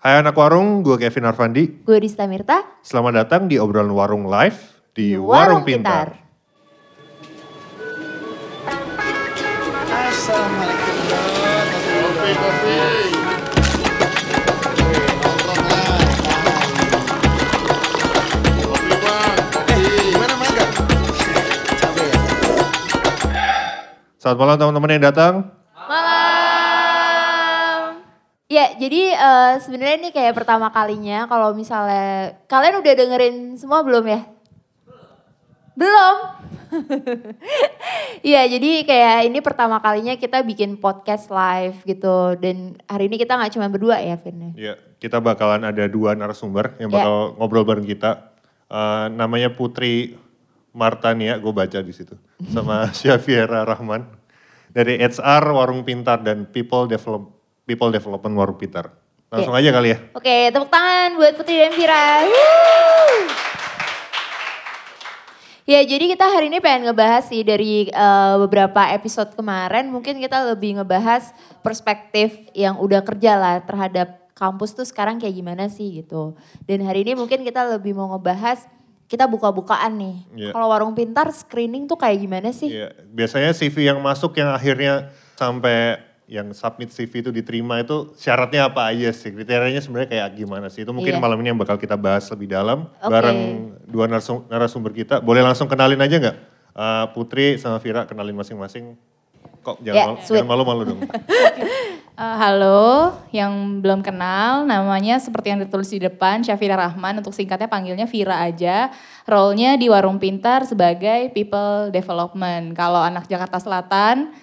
Hai anak warung, gue Kevin Arfandi. Gue Dista Mirta. Selamat datang di obrolan warung live di, Di Warung Warung Pintar. Assalamualaikum. Kopi kopi. Capek ya. Selamat malam teman-teman yang datang. Ya, jadi eh, sebenarnya ini kayak pertama kalinya kalau misalnya kalian udah dengerin semua belum ya? Belum. Iya, jadi kayak ini pertama kalinya kita bikin podcast live gitu dan hari ini kita nggak cuma berdua ya, Vin. Ya, kita bakalan ada dua narasumber yang Ya. bakal ngobrol bareng kita. Eh, namanya Putri Martania, gue baca di situ. Sama Syafiera Rahman. Dari HR Warung Pintar dan People Develop People Development Warung Pintar. Langsung aja kali ya. Oke, tepuk tangan buat Putri dan Vira. Ya, jadi kita hari ini pengen ngebahas sih dari eh, beberapa episode kemarin, mungkin kita lebih ngebahas perspektif yang udah kerja lah terhadap kampus tuh sekarang kayak gimana sih gitu. Dan hari ini mungkin kita lebih mau ngebahas kita buka-bukaan nih. Iya. Kalau warung pintar screening tuh kayak gimana sih? Iya, biasanya CV yang masuk yang akhirnya sampai yang submit CV itu diterima itu syaratnya apa aja sih? Kriterianya sebenarnya kayak gimana sih? Itu mungkin Iya. malam ini yang bakal kita bahas lebih dalam Oke. bareng dua narasumber kita. Boleh langsung kenalin aja nggak? Eh, Putri sama Vira kenalin masing-masing. Kok Ya, jangan sweet. jangan malu-malu dong. Eh, halo, yang belum kenal, namanya seperti yang ditulis di depan, Syafira Rahman, untuk singkatnya panggilnya Vira aja. Role-nya di Warung Pintar sebagai People Development. Kalau anak Jakarta Selatan,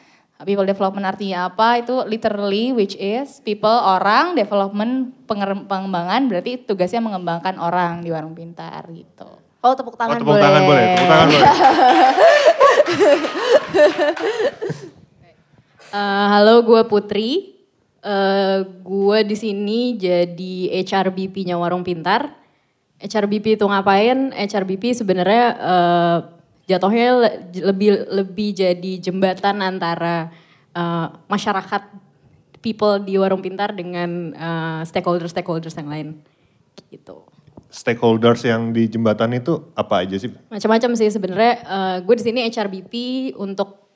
People Development artinya apa? Itu literally which is people orang, development pengembangan berarti tugasnya mengembangkan orang di Warung Pintar gitu. Oh, tepuk Oh, tangan tepuk boleh. tangan boleh, tepuk tangan boleh. Eh, halo, gue Putri. Eh, gue di sini jadi HRBP-nya Warung Pintar. HRBP itu ngapain? HRBP sebenarnya eh, jatuhnya le- lebih lebih jadi jembatan antara eh, masyarakat people di Warung Pintar dengan eh, stakeholder-stakeholders yang lain. Gitu. Stakeholders yang di jembatan itu apa aja sih? Macam-macam sih sebenarnya. eh, gue di sini HRBP untuk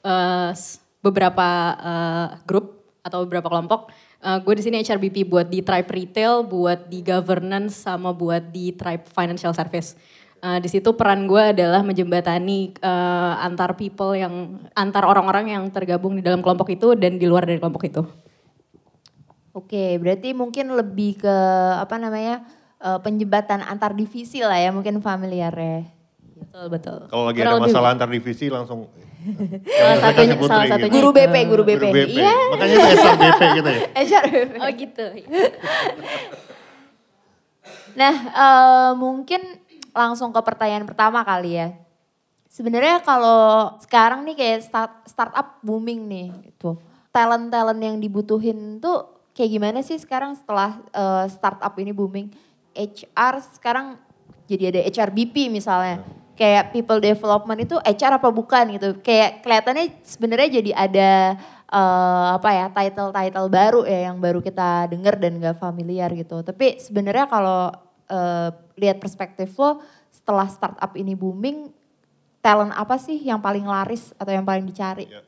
s- beberapa eh, grup atau beberapa kelompok. Eh, gue di sini HRBP buat di Tribe Retail, buat di governance, sama buat di Tribe Financial Service. Eh, di situ peran gue adalah menjembatani eh, antar people yang antar orang-orang yang tergabung di dalam kelompok itu dan di luar dari kelompok itu. Oke, berarti mungkin lebih ke apa namanya eh, penjembatan antar divisi lah ya, mungkin familiar ya. Betul betul. Kalau lagi Kurang ada lebih masalah antar divisi langsung Salah satunya, Putri salah gitu. satunya Guru itu. BP, guru BP. Guru BP. Iya. Makanya itu SRBP gitu ya. HRBP. Oh gitu. Nah, eh, mungkin langsung ke pertanyaan pertama kali ya. Sebenarnya kalau sekarang nih kayak start, startup booming nih gitu. Talent-talent yang dibutuhin tuh kayak gimana sih sekarang setelah eh, startup ini booming? HR sekarang jadi ada HRBP misalnya. Kayak people development itu HR apa bukan gitu. Kayak kelihatannya sebenarnya jadi ada eh, apa ya title-title baru ya yang baru kita dengar dan gak familiar gitu. Tapi sebenarnya kalau eh, lihat perspektif lo setelah startup ini booming, talent apa sih yang paling laris atau yang paling dicari? Ya.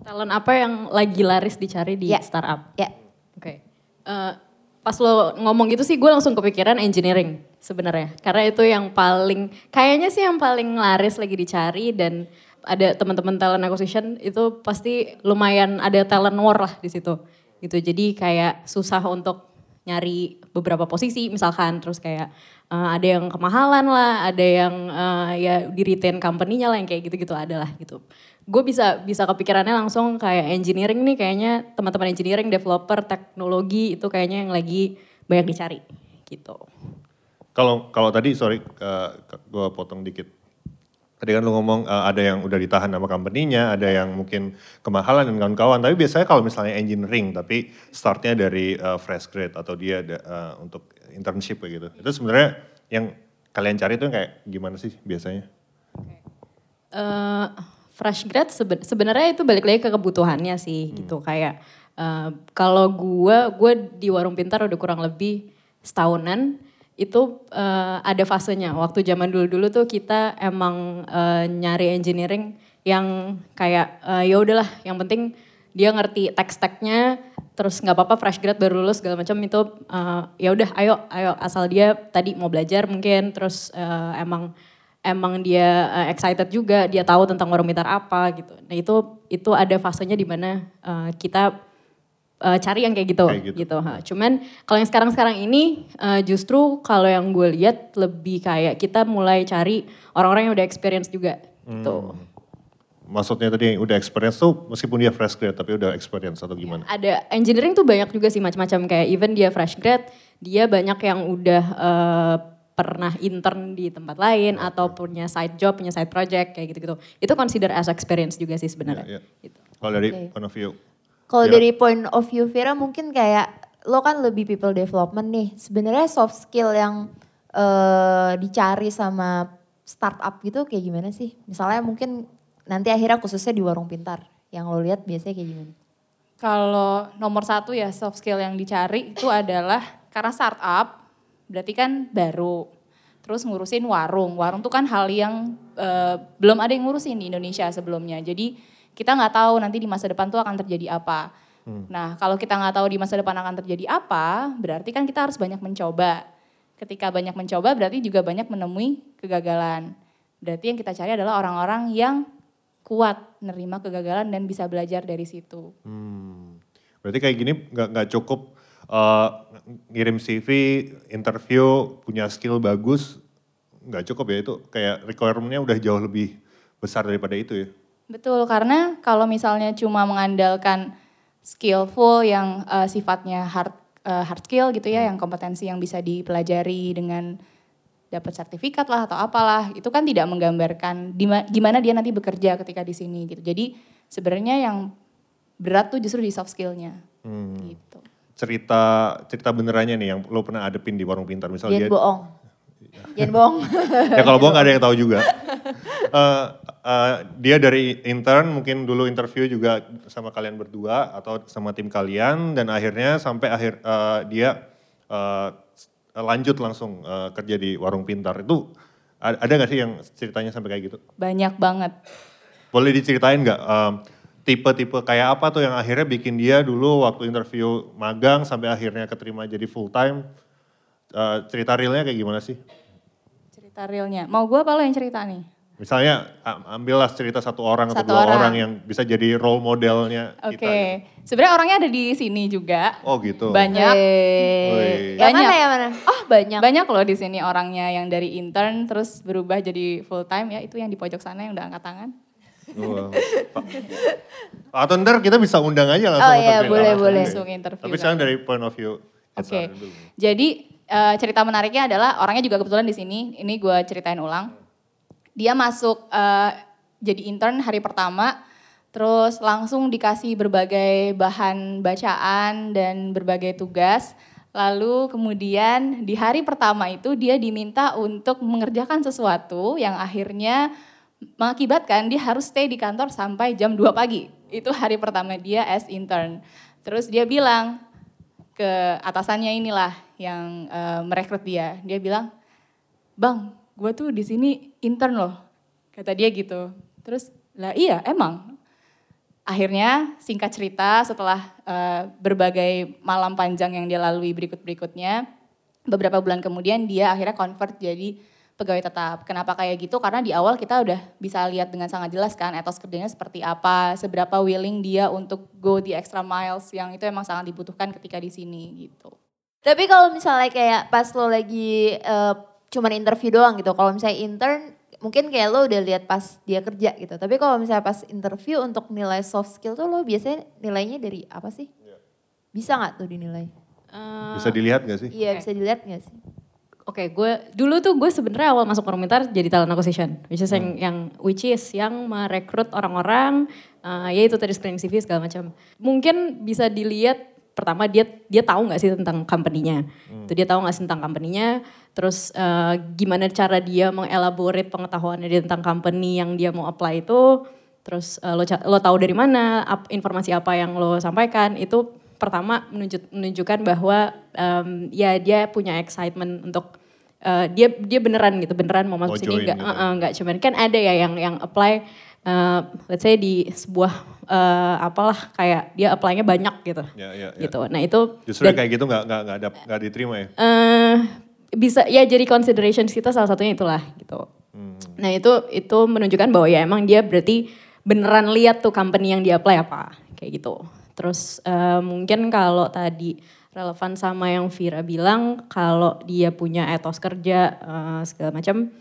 Talent apa yang lagi laris dicari di Ya. startup? Ya, Oke. Eh, pas lo ngomong gitu sih gue langsung kepikiran engineering sebenarnya. Karena itu yang paling, kayaknya sih yang paling laris lagi dicari dan ada teman-teman talent acquisition itu pasti lumayan ada talent war lah di situ. Gitu. Jadi kayak susah untuk nyari beberapa posisi misalkan terus kayak eh, ada yang kemahalan lah, ada yang eh, ya di retain company-nya lah yang kayak gitu-gitu ada lah gitu. Gue bisa bisa kepikirannya langsung kayak engineering nih kayaknya teman-teman engineering, developer, teknologi itu kayaknya yang lagi banyak dicari gitu. Kalau kalau tadi sorry gue potong dikit. Tadi kan lu ngomong eh, ada yang udah ditahan sama company-nya, ada yang mungkin kemahalan dan kawan-kawan. Tapi biasanya kalau misalnya engineering, tapi startnya dari eh, fresh grade atau dia ada, eh, untuk internship kayak gitu. Itu sebenarnya yang kalian cari itu kayak gimana sih biasanya? eh fresh grad seben- sebenarnya itu balik lagi ke kebutuhannya sih gitu kayak Eh, kalau gue, gue di warung pintar udah kurang lebih setahunan. Itu eh, ada fasenya. Waktu zaman dulu-dulu tuh kita emang eh, nyari engineering yang kayak eh, ya udahlah, yang penting dia ngerti teks-teksnya, terus nggak apa-apa fresh grad baru lulus segala macam itu eh, ya udah ayo ayo asal dia tadi mau belajar mungkin terus eh, emang emang dia eh, excited juga dia tahu tentang warung pintar apa gitu nah itu itu ada fasenya di mana eh, kita eh, cari yang kayak gitu Kayak gitu. gitu ha. cuman kalau yang sekarang sekarang ini eh, justru kalau yang gue lihat lebih kayak kita mulai cari orang-orang yang udah experience juga gitu Maksudnya tadi yang udah experience tuh meskipun dia fresh grad tapi udah experience atau gimana? ada engineering tuh banyak juga sih macam-macam kayak even dia fresh grad dia banyak yang udah eh, pernah intern di tempat lain atau punya side job punya side project kayak gitu-gitu itu consider as experience juga sih sebenarnya Iya, iya. Gitu. Kalau dari Oke. point of view. Kalau Vira? dari point of view Vira mungkin kayak lo kan lebih people development nih. Sebenarnya soft skill yang eh, dicari sama startup gitu kayak gimana sih? Misalnya mungkin nanti akhirnya khususnya di warung pintar. Yang lo lihat biasanya kayak gimana? Kalau nomor satu ya soft skill yang dicari itu adalah karena startup berarti kan baru. Terus ngurusin warung. Warung tuh kan hal yang eh, belum ada yang ngurusin di Indonesia sebelumnya. Jadi kita nggak tahu nanti di masa depan tuh akan terjadi apa. Nah kalau kita nggak tahu di masa depan akan terjadi apa, berarti kan kita harus banyak mencoba. Ketika banyak mencoba berarti juga banyak menemui kegagalan. Berarti yang kita cari adalah orang-orang yang kuat nerima kegagalan dan bisa belajar dari situ. Hmm. Berarti kayak gini nggak nggak cukup eh, ngirim CV, interview, punya skill bagus, nggak cukup ya itu kayak requirement-nya udah jauh lebih besar daripada itu ya. Betul, karena kalau misalnya cuma mengandalkan skillful yang eh, sifatnya hard eh, hard skill gitu ya, yang kompetensi yang bisa dipelajari dengan dapat sertifikat lah atau apalah, itu kan tidak menggambarkan gimana dia nanti bekerja ketika di sini gitu. Jadi sebenarnya yang berat tuh justru di soft skillnya Hmm. gitu. Cerita cerita benerannya nih yang lo pernah adepin di warung pintar misalnya dia bohong. Jangan bohong. ya kalau bohong nggak ada yang tahu juga. Eh, eh, dia dari intern mungkin dulu interview juga sama kalian berdua atau sama tim kalian dan akhirnya sampai akhir eh, dia eh, lanjut langsung eh, kerja di warung pintar itu ada nggak sih yang ceritanya sampai kayak gitu? Banyak banget. Boleh diceritain nggak em, tipe-tipe kayak apa tuh yang akhirnya bikin dia dulu waktu interview magang sampai akhirnya keterima jadi full time? Eh, cerita realnya kayak gimana sih? Cerita realnya. Mau gue apa lo yang cerita nih? Misalnya ambillah cerita satu orang atau Satu dua orang. orang. yang bisa jadi role modelnya Oke, kita. gitu. sebenarnya orangnya ada di sini juga. Oh gitu. Banyak. Wih. Yang mana Banyak. ya mana? Oh banyak. Banyak loh di sini orangnya yang dari intern terus berubah jadi full time ya itu yang di pojok sana yang udah angkat tangan. Wow. Pak- Atau ntar kita bisa undang aja langsung Oh iya, boleh, boleh. Langsung interview Tapi sekarang dari point of view Oke. HR dulu. Jadi eh, cerita menariknya adalah orangnya juga kebetulan di sini. Ini gue ceritain ulang. Dia masuk eh, jadi intern hari pertama, terus langsung dikasih berbagai bahan bacaan dan berbagai tugas. Lalu kemudian di hari pertama itu dia diminta untuk mengerjakan sesuatu yang akhirnya mengakibatkan dia harus stay di kantor sampai jam 2 pagi. Itu hari pertama dia as intern. Terus dia bilang, ke atasannya inilah yang eh, merekrut dia. Dia bilang, bang, gue tuh di sini intern loh, kata dia gitu. Terus, lah iya emang. Akhirnya singkat cerita setelah eh, berbagai malam panjang yang dia lalui berikut-berikutnya, beberapa bulan kemudian dia akhirnya convert jadi pegawai tetap. Kenapa kayak gitu? Karena di awal kita udah bisa lihat dengan sangat jelas kan etos kerjanya seperti apa, seberapa willing dia untuk go the extra miles yang itu emang sangat dibutuhkan ketika di sini gitu. Tapi kalau misalnya kayak pas lo lagi eh, cuman interview doang gitu. Kalau misalnya intern mungkin kayak lo udah lihat pas dia kerja gitu. Tapi kalau misalnya pas interview untuk nilai soft skill tuh lo biasanya nilainya dari apa sih? Bisa nggak tuh dinilai? Eh, Bisa dilihat gak sih? Iya bisa dilihat nggak sih? Oke, gue dulu tuh gue sebenarnya awal masuk Permintar jadi talent acquisition, which is yang, yang which is yang merekrut orang-orang, uh, ya itu tadi screening CV segala macam. Mungkin bisa dilihat pertama dia dia tahu nggak sih tentang company-nya, itu dia tahu nggak sih tentang company-nya, terus uh, gimana cara dia mengelaborate pengetahuannya dia tentang company yang dia mau apply itu, terus eh, lo lo tahu dari mana, ap- informasi apa yang lo sampaikan? Itu pertama menunjuk, menunjukkan bahwa em, ya dia punya excitement untuk eh, dia dia beneran gitu beneran mau masuk Mau sini nggak gitu. eh, eh, nggak cuman kan ada ya yang yang apply eh, let's say di sebuah eh, apalah kayak dia apply-nya banyak gitu Ya, ya, ya. gitu nah itu Justru dan- kayak gitu nggak nggak nggak ada nggak diterima ya. eh bisa ya jadi consideration kita salah satunya itulah gitu. Nah itu itu menunjukkan bahwa ya emang dia berarti beneran lihat tuh company yang dia apply apa kayak gitu. Terus eh, mungkin kalau tadi relevan sama yang Vira bilang kalau dia punya etos kerja eh, segala macam,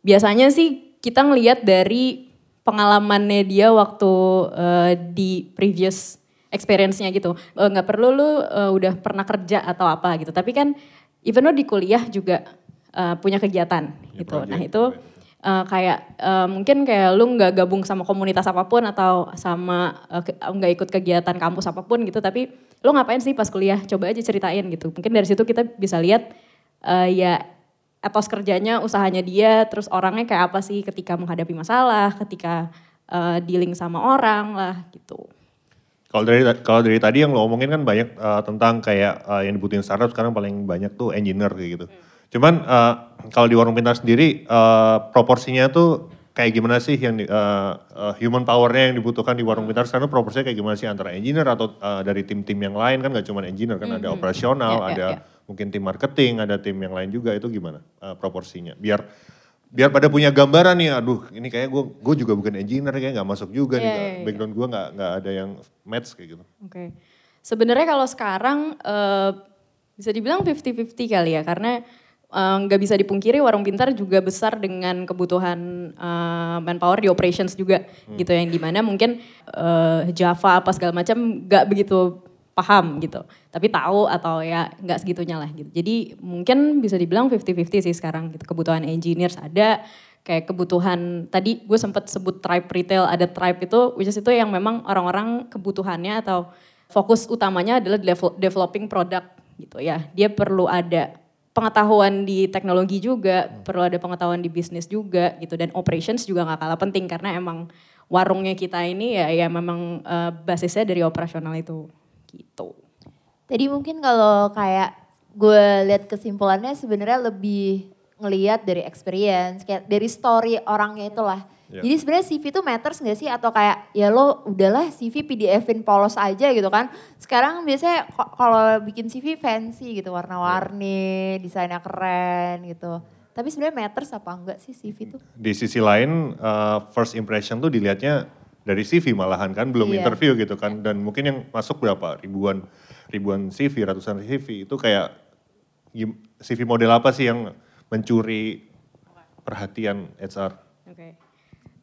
biasanya sih kita ngelihat dari pengalamannya dia waktu eh, di previous experience-nya gitu. Nggak perlu lu eh, udah pernah kerja atau apa gitu. Tapi kan even lo di kuliah juga eh, punya kegiatan gitu. project, Nah itu eh, kayak eh, mungkin kayak lu nggak gabung sama komunitas apa pun atau sama eh, nggak ikut kegiatan kampus apa pun gitu. Tapi lu ngapain sih pas kuliah? Coba aja ceritain gitu. Mungkin dari situ kita bisa lihat eh, ya etos kerjanya, usahanya dia, terus orangnya kayak apa sih ketika menghadapi masalah, ketika eh, dealing sama orang lah gitu. Kalau dari kalau dari tadi yang lo omongin kan banyak uh, tentang kayak uh, yang dibutuhin startup sekarang paling banyak tuh engineer kayak gitu. Cuman uh, kalau di warung pintar sendiri uh, proporsinya tuh kayak gimana sih yang di- uh, uh, human powernya yang dibutuhkan di warung pintar sekarang proporsinya kayak gimana sih antara engineer atau uh, dari tim-tim yang lain kan gak cuma engineer kan ada operasional, Ya, ya, ada ya. mungkin tim marketing, ada tim yang lain juga itu gimana uh, proporsinya? Biar biar pada punya gambaran nih, aduh ini kayak gue gue juga bukan engineer kayak nggak masuk juga nih, Iya, nggak- iya, iya. background gue nggak nggak ada yang match kayak gitu. Oke. Sebenarnya kalau sekarang eh, bisa dibilang 50-50 kali ya karena eh, nggak bisa dipungkiri warung pintar juga besar dengan kebutuhan eh, manpower di operations juga gitu yang di mana mungkin eh, Java apa segala macam nggak begitu paham gitu. Tapi tahu atau ya nggak segitunya lah gitu. Jadi mungkin bisa dibilang 50-50 sih sekarang gitu. Kebutuhan engineers ada kayak kebutuhan tadi gue sempat sebut tribe retail ada tribe itu which is itu yang memang orang-orang kebutuhannya atau fokus utamanya adalah devel- developing product gitu ya. Dia perlu ada pengetahuan di teknologi juga perlu ada pengetahuan di bisnis juga gitu. Dan operations juga nggak kalah penting karena emang warungnya kita ini ya ya memang eh, basisnya dari operasional itu gitu. Tadi mungkin kalau kayak gue lihat kesimpulannya sebenarnya lebih ngelihat dari experience, kayak dari story orangnya itulah. Ya. Jadi sebenarnya CV itu matters gak sih atau kayak ya lo udahlah CV PDF-in polos aja gitu kan. Sekarang biasanya kalau bikin CV fancy gitu, warna-warni, desainnya keren gitu. Tapi sebenarnya matters apa enggak sih CV itu? di sisi lain uh, first impression tuh dilihatnya dari CV malahan kan belum Iya. interview gitu kan dan mungkin yang masuk berapa ribuan ribuan CV ratusan CV itu kayak CV model apa sih yang mencuri perhatian HR.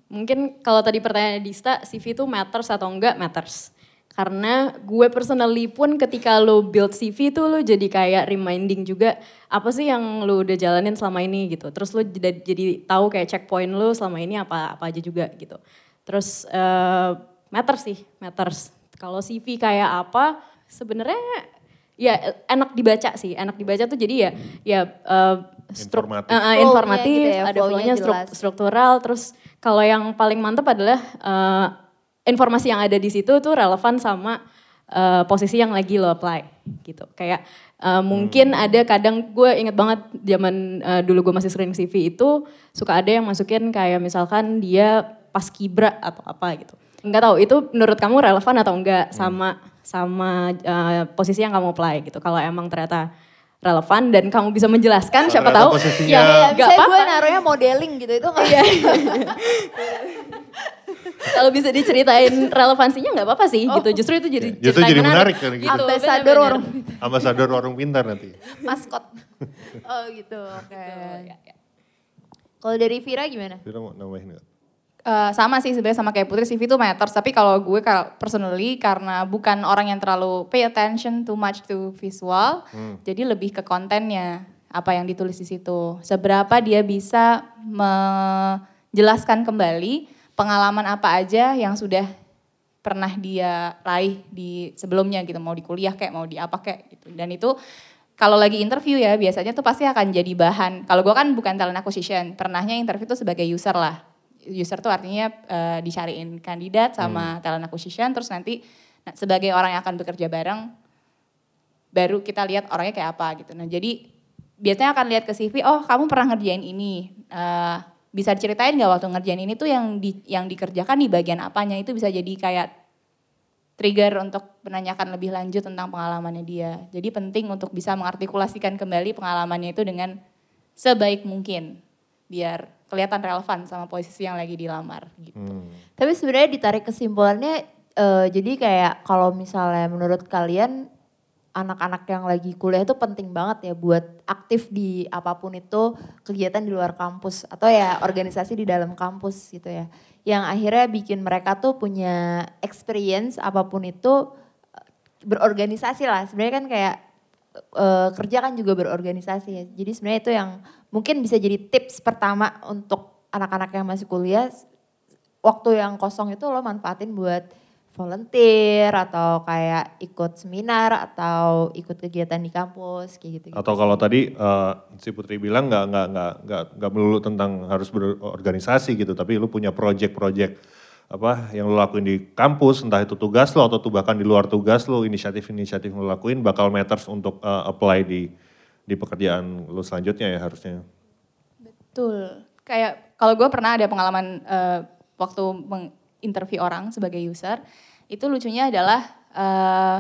Mungkin kalau tadi pertanyaan Dista, CV itu matters atau enggak matters. Karena gue personally pun ketika lo build CV itu lo jadi kayak reminding juga apa sih yang lo udah jalanin selama ini gitu. Terus lo jadi, jadi tahu kayak checkpoint lo selama ini apa apa aja juga gitu. Terus eh, matters sih, matters. Kalau CV kayak apa sebenarnya ya enak dibaca sih, enak dibaca tuh jadi ya ya eh, struk- Informatif. eh, eh, Flow-nya informatif, gitu ya, ada flow-nya struk- jelas. struktural. Terus kalau yang paling mantep adalah eh, informasi yang ada di situ tuh relevan sama eh, posisi yang lagi lo apply gitu. Kayak eh, mungkin ada kadang gue inget banget zaman eh, dulu gue masih sering CV itu suka ada yang masukin kayak misalkan dia pas kibra atau apa gitu. Nggak tahu itu menurut kamu relevan atau enggak sama sama eh, posisi yang kamu apply gitu kalau emang ternyata relevan dan kamu bisa menjelaskan siapa tahu posisinya- Ya, ya, nggak misalnya gue apa-apa. naruhnya modeling gitu itu nggak kalau bisa diceritain relevansinya nggak apa-apa sih gitu. Justru itu jadi Justru cerita yang jadi menarik kan gitu. Ambasador benar-benar. warung ambasador warung pintar nanti maskot. oh gitu, oke. ya, Kalau dari Vira gimana? kita mau nambahin nggak Eh, sama sih sebenarnya sama kayak Putri CV itu matters. Tapi kalau gue kalau personally karena bukan orang yang terlalu pay attention too much to visual jadi lebih ke kontennya apa yang ditulis di situ. Seberapa dia bisa menjelaskan kembali pengalaman apa aja yang sudah pernah dia raih di sebelumnya gitu. Mau di kuliah kayak mau di apa kayak gitu. Dan itu kalau lagi interview ya biasanya tuh pasti akan jadi bahan. Kalau gue kan bukan talent acquisition. Pernahnya interview tuh sebagai user lah user tuh artinya eh, dicariin kandidat sama talent acquisition terus nanti nah, sebagai orang yang akan bekerja bareng baru kita lihat orangnya kayak apa gitu. Nah jadi biasanya akan lihat ke CV, oh kamu pernah ngerjain ini, Eh, bisa diceritain nggak waktu ngerjain ini tuh yang di, yang dikerjakan di bagian apanya itu bisa jadi kayak trigger untuk menanyakan lebih lanjut tentang pengalamannya dia. Jadi penting untuk bisa mengartikulasikan kembali pengalamannya itu dengan sebaik mungkin biar kelihatan relevan sama posisi yang lagi dilamar gitu. Hmm. Tapi sebenarnya ditarik kesimpulannya eh, jadi kayak kalau misalnya menurut kalian anak-anak yang lagi kuliah itu penting banget ya buat aktif di apa pun itu kegiatan di luar kampus atau ya organisasi di dalam kampus gitu ya. Yang akhirnya bikin mereka tuh punya experience apa pun itu berorganisasi lah. Sebenarnya kan kayak eh, kerja kan juga berorganisasi ya. Jadi sebenarnya itu yang mungkin bisa jadi tips pertama untuk anak-anak yang masih kuliah waktu yang kosong itu lo manfaatin buat volunteer atau kayak ikut seminar atau ikut kegiatan di kampus kayak gitu. Atau kalau tadi eh, si Putri bilang nggak nggak nggak nggak nggak melulu tentang harus berorganisasi gitu, tapi lu punya project-project apa yang lu lakuin di kampus, entah itu tugas lo atau tuh bahkan di luar tugas lo, inisiatif-inisiatif yang lu lakuin bakal matters untuk eh, apply di di pekerjaan lu selanjutnya ya harusnya. Betul. Kayak kalau gue pernah ada pengalaman eh, waktu menginterview orang sebagai user, itu lucunya adalah eh,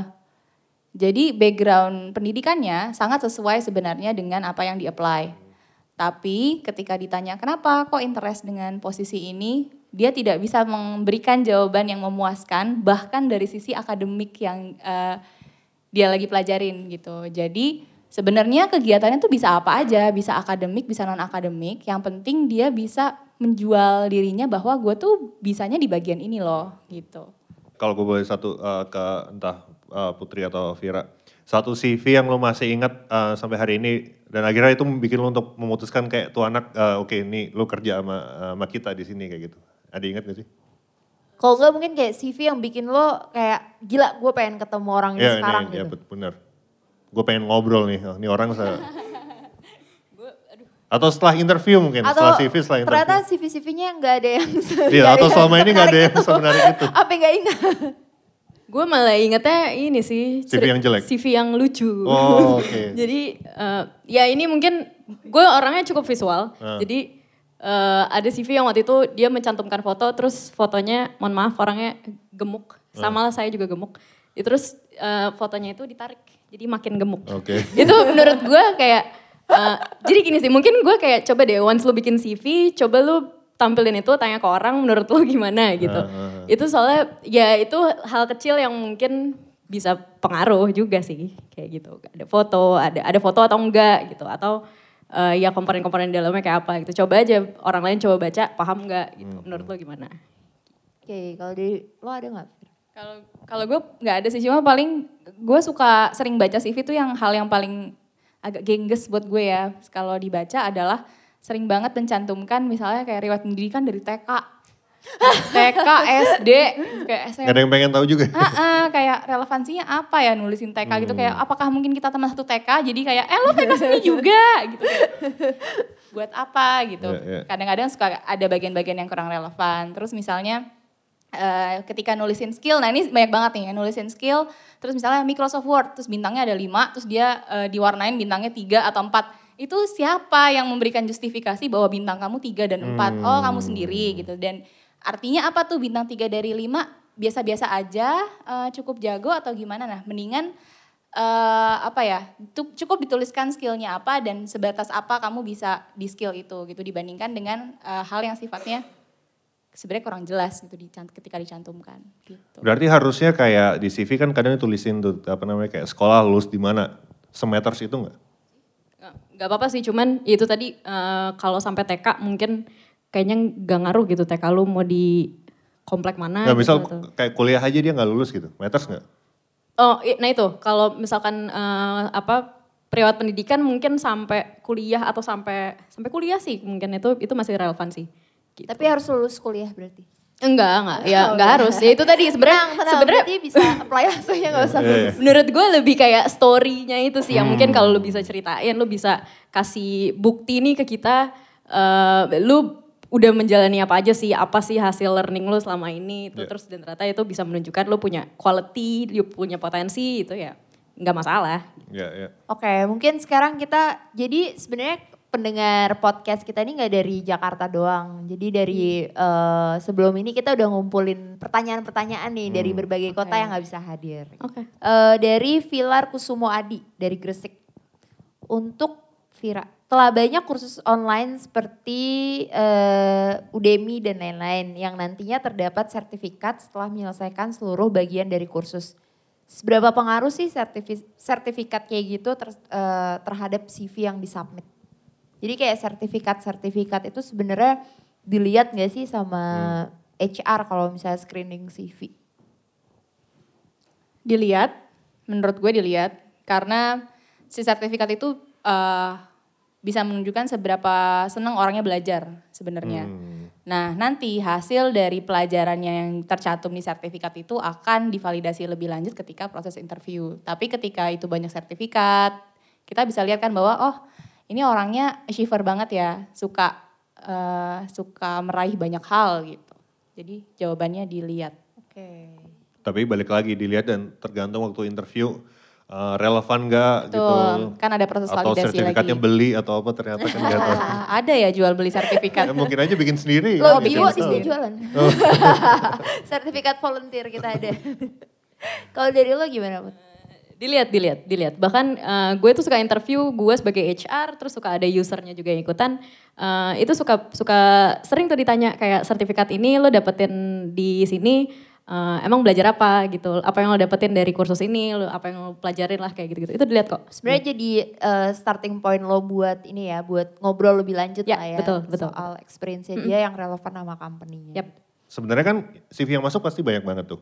jadi background pendidikannya sangat sesuai sebenarnya dengan apa yang di-apply. Tapi ketika ditanya kenapa kok interest dengan posisi ini, dia tidak bisa memberikan jawaban yang memuaskan bahkan dari sisi akademik yang eh, dia lagi pelajarin gitu. Jadi sebenarnya kegiatannya tuh bisa apa aja, bisa akademik, bisa non akademik. Yang penting dia bisa menjual dirinya bahwa gue tuh bisanya di bagian ini loh gitu. Kalau gue boleh satu eh, ke entah eh, Putri atau Vira, satu CV yang lo masih ingat eh, sampai hari ini dan akhirnya itu bikin lo untuk memutuskan kayak tuh anak, eh, oke ini lo kerja sama, eh, sama kita di sini kayak gitu. Ada ingat gak sih? Kalau enggak mungkin kayak CV yang bikin lo kayak gila gue pengen ketemu orang ini Iya, sekarang ini, ya gitu. bet- bener. Gue pengen ngobrol nih, oh, ini orang saya. Atau setelah interview mungkin, Atau setelah CV, setelah interview. ternyata CV-CV-nya nggak ada yang Iya, atau selama ini nggak ada yang semenarik semenarik itu. Apa yang gak ingat? Gue malah ingetnya ini sih. CV yang jelek? CV yang lucu. Oh, oke. Jadi eh, ya ini mungkin gue orangnya cukup visual. Ah. Jadi eh, ada CV yang waktu itu dia mencantumkan foto terus fotonya mohon maaf orangnya gemuk. Ah. Sama lah saya juga gemuk. Ya, terus eh, fotonya itu ditarik. Jadi makin gemuk. Oke. itu menurut gue kayak eh, jadi gini sih mungkin gue kayak coba deh once lu bikin CV coba lu tampilin itu tanya ke orang menurut lu gimana gitu. Ah, ah, ah. Itu soalnya ya itu hal kecil yang mungkin bisa pengaruh juga sih kayak gitu. Ada foto, ada ada foto atau enggak gitu atau eh, ya komponen-komponen di dalamnya kayak apa gitu. Coba aja orang lain coba baca paham enggak gitu. Menurut lo gimana? Oke, kalau dari lo ada nggak? Kalau kalau gue nggak ada sih cuma paling gue suka sering baca CV tuh yang hal yang paling agak gengges buat gue ya. Kalau dibaca adalah sering banget mencantumkan misalnya kayak riwayat pendidikan dari TK, TK, SD, kayak SMP. Gak ada yang pengen tahu juga. Ah, ah, kayak relevansinya apa ya nulisin TK gitu. Kayak apakah mungkin kita teman satu TK jadi kayak eh lo TK sini juga gitu. Buat apa gitu. Iya, iya. kadang-kadang suka ada bagian-bagian yang kurang relevan. Terus misalnya eh, ketika nulisin skill nah ini banyak banget nih ya nulisin skill terus misalnya Microsoft Word terus bintangnya ada lima terus dia eh, diwarnain bintangnya tiga atau empat. Itu siapa yang memberikan justifikasi bahwa bintang kamu tiga dan empat? Oh kamu sendiri gitu. Dan artinya apa tuh bintang tiga dari lima? Biasa-biasa aja eh, cukup jago atau gimana? Nah mendingan eh, apa ya cukup dituliskan skillnya apa dan sebatas apa kamu bisa di skill itu gitu dibandingkan dengan eh, hal yang sifatnya sebenarnya kurang jelas gitu dicant- ketika dicantumkan gitu. Berarti harusnya kayak di CV kan kadang ditulisin tuh apa namanya kayak sekolah lulus di mana. Semeters itu enggak? Gak apa-apa sih, cuman itu tadi eh, kalau sampai TK mungkin kayaknya gak ngaruh gitu TK lu mau di komplek mana. Nah, gitu misal atau- kayak kuliah aja dia nggak lulus gitu. Meters nggak? Oh, nah itu kalau misalkan eh, apa periwat pendidikan mungkin sampai kuliah atau sampai sampai kuliah sih mungkin itu itu masih relevan sih. Gitu. Tapi harus lulus kuliah berarti. enggak enggak ya Oh, enggak enggak. harus ya itu tadi sebenarnya sebenarnya bisa apply langsung ya nggak usah Iya, lulus. menurut gue lebih kayak story-nya itu sih yang mungkin kalau lu bisa ceritain lu bisa kasih bukti nih ke kita eh, lu udah menjalani apa aja sih, apa sih hasil learning lu selama ini itu Iya. terus dan ternyata itu bisa menunjukkan lu punya quality, lu punya potensi itu ya nggak masalah. Ya, ya. Oke, mungkin sekarang kita jadi sebenarnya pendengar podcast kita ini nggak dari Jakarta doang. Jadi dari eh, sebelum ini kita udah ngumpulin pertanyaan-pertanyaan nih dari berbagai kota Oke. yang nggak bisa hadir. Oke. Eh, dari Vilar Kusumo Adi dari Gresik. Untuk Vira, telah banyak kursus online seperti eh, Udemy dan lain-lain yang nantinya terdapat sertifikat setelah menyelesaikan seluruh bagian dari kursus. Seberapa pengaruh sih sertifi- sertifikat kayak gitu ter- eh, terhadap CV yang disubmit? Jadi kayak sertifikat-sertifikat itu sebenarnya dilihat nggak sih sama HR kalau misalnya screening CV? Dilihat, menurut gue dilihat karena si sertifikat itu eh, bisa menunjukkan seberapa senang orangnya belajar sebenarnya. Hmm. Nah, nanti hasil dari pelajarannya yang tercantum di sertifikat itu akan divalidasi lebih lanjut ketika proses interview. Tapi ketika itu banyak sertifikat, kita bisa lihat kan bahwa oh, ini orangnya achiever banget ya, suka eh, suka meraih banyak hal gitu. Jadi jawabannya dilihat. Oke. Tapi balik lagi dilihat dan tergantung waktu interview uh, relevan nggak gitu. Betul, kan ada proses Atau validasi sertifikatnya lagi. beli atau apa ternyata kan nggak tahu. Ah, ada ya jual beli sertifikat. Ya, mungkin aja bikin sendiri. Lo kan, bio sih jualan. Sertifikat volunteer kita ada. Kalau dari lo gimana? Put? Dilihat, dilihat, dilihat. Bahkan eh, gue tuh suka interview, gue sebagai HR, terus suka ada usernya juga yang ikutan. Eh, itu suka suka sering tuh ditanya kayak sertifikat ini lo dapetin di sini, eh, emang belajar apa gitu? Apa yang lo dapetin dari kursus ini? Lo apa yang lo pelajarin lah kayak gitu-gitu. Itu dilihat kok. Sebenarnya jadi eh, starting point lo buat ini ya, buat ngobrol lebih lanjut Ya, lah ya. betul, betul. Soal experience-nya dia yang relevan sama company-nya. Yap. Sebenarnya kan CV yang masuk pasti banyak banget tuh.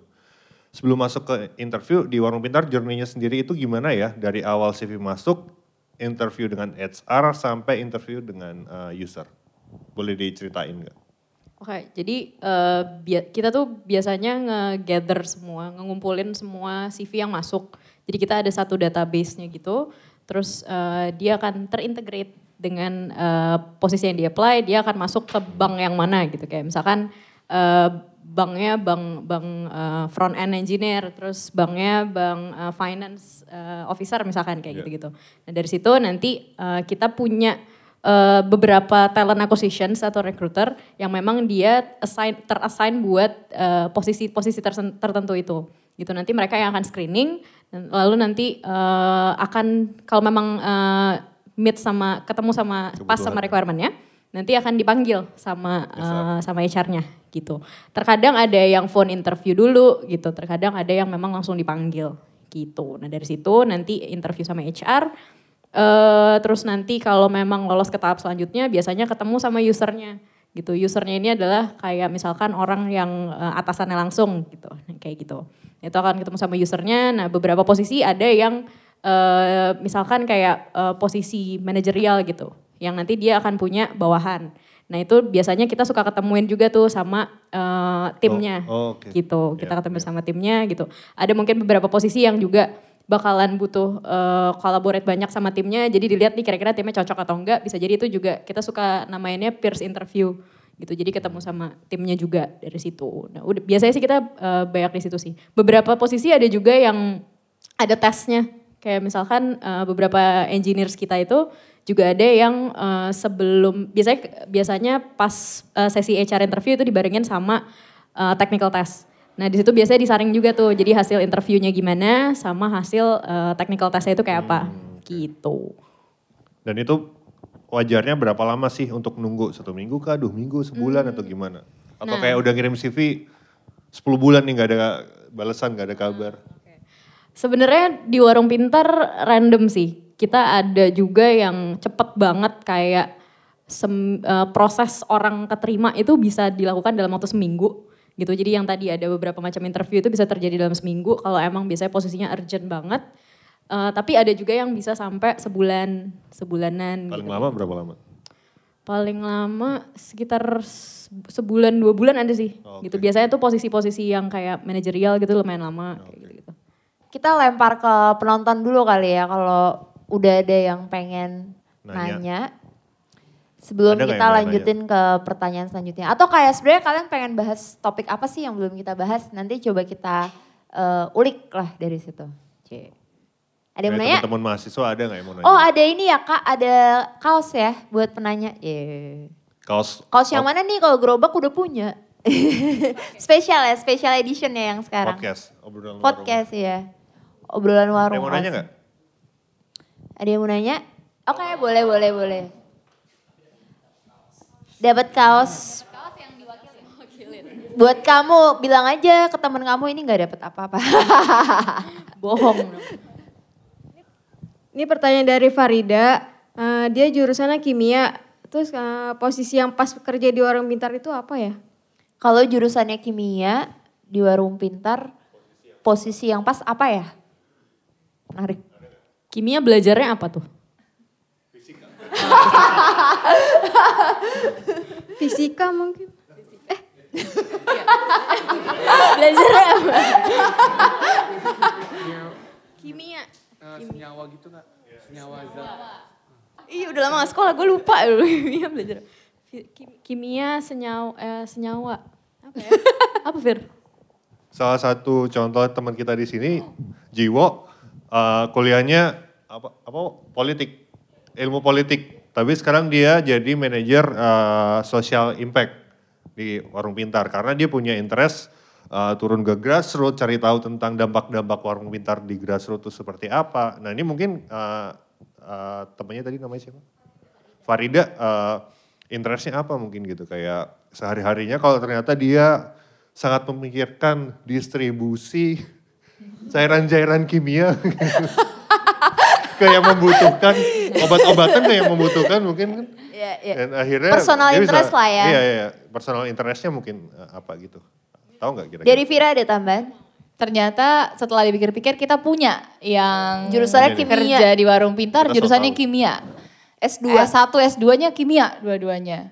Sebelum masuk ke interview di Warung Pintar, journey-nya sendiri itu gimana ya? Dari awal CV masuk, interview dengan HR sampai interview dengan uh, user. Boleh diceritain nggak? Oke, jadi eh, bia- kita tuh biasanya nge-gather semua, ngumpulin semua CV yang masuk. Jadi kita ada satu database-nya gitu, terus eh, dia akan terintegrate dengan eh, posisi yang dia apply, dia akan masuk ke bank yang mana gitu. Kayak misalkan eh, banknya bank bank eh, front end engineer, terus banknya bank eh, finance eh, officer misalkan kayak Iya. gitu-gitu. Nah dari situ nanti eh, kita punya eh, beberapa talent acquisitions atau recruiter yang memang dia assign terassign buat posisi-posisi tersen- tertentu itu. Gitu nanti mereka yang akan screening dan lalu nanti eh, akan kalau memang eh, meet sama ketemu sama pas sama requirementnya nanti akan dipanggil sama eh, sama HR-nya gitu. Terkadang ada yang phone interview dulu gitu, terkadang ada yang memang langsung dipanggil gitu. Nah dari situ nanti interview sama HR, eh terus nanti kalau memang lolos ke tahap selanjutnya biasanya ketemu sama usernya gitu. Usernya ini adalah kayak misalkan orang yang eh, atasannya langsung gitu, Nah, kayak gitu. Itu akan ketemu sama usernya. Nah beberapa posisi ada yang eh, misalkan kayak eh, posisi manajerial gitu, yang nanti dia akan punya bawahan. Nah itu biasanya kita suka ketemuin juga tuh sama eh, timnya Oh, oh, oke. gitu. Kita Ya, ketemu ya. sama timnya gitu. Ada mungkin beberapa posisi yang juga bakalan butuh collaborate banyak sama timnya. Jadi dilihat nih kira-kira timnya cocok atau enggak. Bisa jadi itu juga kita suka namainnya peers interview gitu. Jadi ketemu sama timnya juga dari situ. Nah, udah biasanya sih kita eh, banyak di situ sih. Beberapa posisi ada juga yang ada tesnya. Kayak misalkan eh, beberapa engineers kita itu juga ada yang eh, sebelum biasanya biasanya pas eh, sesi HR interview itu dibarengin sama eh, technical test. Nah di situ biasanya disaring juga tuh, jadi hasil interviewnya gimana sama hasil eh, technical testnya itu kayak apa, gitu. Dan itu wajarnya berapa lama sih untuk nunggu? Satu minggu kah, dua minggu, sebulan atau gimana? Atau Nah. kayak udah ngirim CV 10 bulan nih nggak ada balasan, nggak ada kabar. Sebenarnya di warung pintar random sih. Kita ada juga yang cepet banget kayak sem- eh, proses orang keterima itu bisa dilakukan dalam waktu seminggu gitu. Jadi yang tadi ada beberapa macam interview itu bisa terjadi dalam seminggu kalau emang biasanya posisinya urgent banget. Eh, tapi ada juga yang bisa sampai sebulan, sebulanan. Paling gitu. lama berapa lama? Paling lama sekitar se- sebulan dua bulan ada sih. Oke. Gitu biasanya tuh posisi-posisi yang kayak manajerial gitu lumayan lama kayak gitu-gitu. Kita lempar ke penonton dulu kali ya kalau udah ada yang pengen Nanya. nanya. Sebelum Ada kita lanjutin ke pertanyaan selanjutnya. Atau kayak sebenarnya kalian pengen bahas topik apa sih yang belum kita bahas? Nanti coba kita eh, ulik lah dari situ. Cie. Ada yang mau nanya? Teman-teman mahasiswa ada nggak yang mau nanya? Oh ada ini ya kak, ada kaos ya buat penanya. Iya. Kaos. Kaos yang mana nih kalau gerobak udah punya? spesial ya, special edition ya yang sekarang. Podcast. Obrolan warung. Podcast ya. Obrolan Ada warung. yang mau nanya nggak? Ada yang mau nanya? Oke, boleh, boleh, boleh. Dapat kaos. Buat kamu, bilang aja ke temen kamu ini nggak dapat apa-apa. Bohong. Ini pertanyaan dari Farida. Eh, dia jurusannya kimia. Terus eh, posisi yang pas kerja di warung pintar itu apa ya? Kalau jurusannya kimia di warung pintar, posisi yang pas apa ya? Menarik. Kimia belajarnya apa tuh? Fisika mungkin. Belajarnya apa? Kimia. senyawa gitu kak senyawa zat Iya udah lama gak sekolah, gue lupa dulu kimia belajar. Kimia senyawa, eh, senyawa. Apa ya? apa Fir? Salah satu contoh teman kita di sini, Jiwo, eh, kuliahnya apa, apa politik, ilmu politik. Tapi sekarang dia jadi manajer eh, social impact di Warung Pintar karena dia punya interest eh, turun ke grassroots, cari tahu tentang dampak-dampak Warung Pintar di grassroots itu seperti apa. Nah ini mungkin eh, eh, temannya tadi namanya siapa? Farida eh, interestnya apa mungkin gitu kayak sehari-harinya kalau ternyata dia sangat memikirkan distribusi cairan-cairan kimia kayak membutuhkan obat-obatan kayak membutuhkan mungkin kan Ya, ya. dan akhirnya Personal interest lah ya. iya iya personal interestnya mungkin eh, apa gitu tahu nggak kira-kira Dari Vira ada tambahan? Ternyata setelah dipikir-pikir kita punya yang Jurusannya nih. kimia. kerja di warung pintar Kita jurusannya kimia. S2. S1, S2-nya kimia dua-duanya.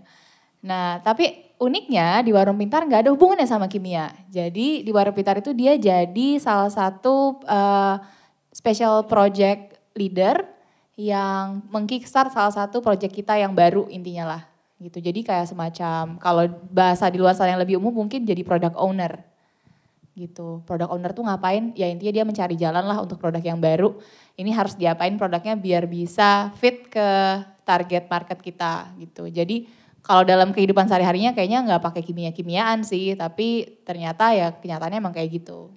Nah, tapi uniknya di warung pintar nggak ada hubungannya sama kimia. Jadi di warung pintar itu dia jadi salah satu eh, special project leader yang mengkickstart salah satu project kita yang baru intinya lah gitu. Jadi kayak semacam kalau bahasa di luar sana yang lebih umum mungkin jadi product owner gitu. Product owner tuh ngapain? Ya intinya dia mencari jalan lah untuk produk yang baru. Ini harus diapain produknya biar bisa fit ke target market kita gitu. Jadi kalau dalam kehidupan sehari-harinya kayaknya nggak pakai kimia-kimiaan sih, tapi ternyata ya kenyataannya emang kayak gitu.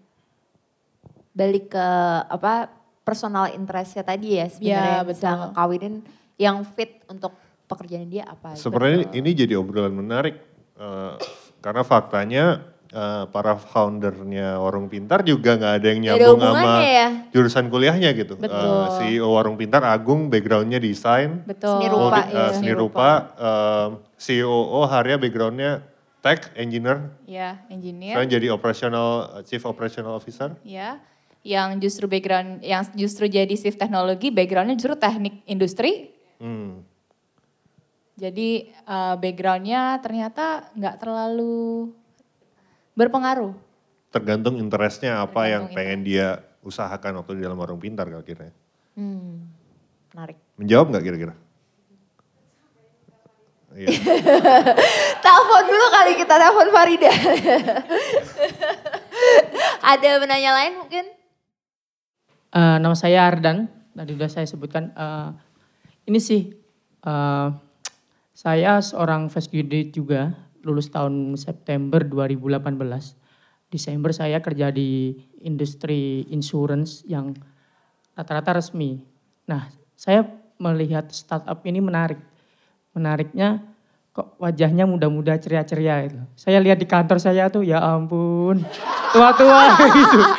Balik ke apa personal interestnya tadi ya sebenarnya Ya, bisa ngekawinin yang fit untuk pekerjaan dia apa. Sebenarnya ini jadi obrolan menarik eh, karena faktanya eh, para foundernya Warung Pintar juga nggak ada yang Nggak ada nyambung sama ya. jurusan kuliahnya gitu. Betul. Eh, CEO Warung Pintar Agung backgroundnya desain, Betul. Seni rupa, multi- iya. eh, seni rupa, eh, COO Harya backgroundnya tech engineer, Ya, engineer. sekarang jadi operational chief operational officer. Ya, yang justru background, yang justru jadi shift teknologi, backgroundnya justru teknik industri. Hmm. Jadi eh, backgroundnya ternyata nggak terlalu berpengaruh. Tergantung interestnya apa yang Tergantung pengen dia usahakan waktu di dalam Warung Pintar kalau kira Hmm, menarik. Menjawab nggak kira-kira? Iya. Telepon dulu kali kita telepon Farida. ada penanya lain mungkin? Eh, nama saya Ardan tadi sudah saya sebutkan Eh, ini sih eh, saya seorang fresh graduate juga lulus tahun September 2018 Desember saya kerja di industri insurance yang rata-rata resmi nah saya melihat startup ini menarik menariknya kok wajahnya muda-muda ceria-ceria itu. Saya lihat di kantor saya tuh ya ampun tua-tua gitu.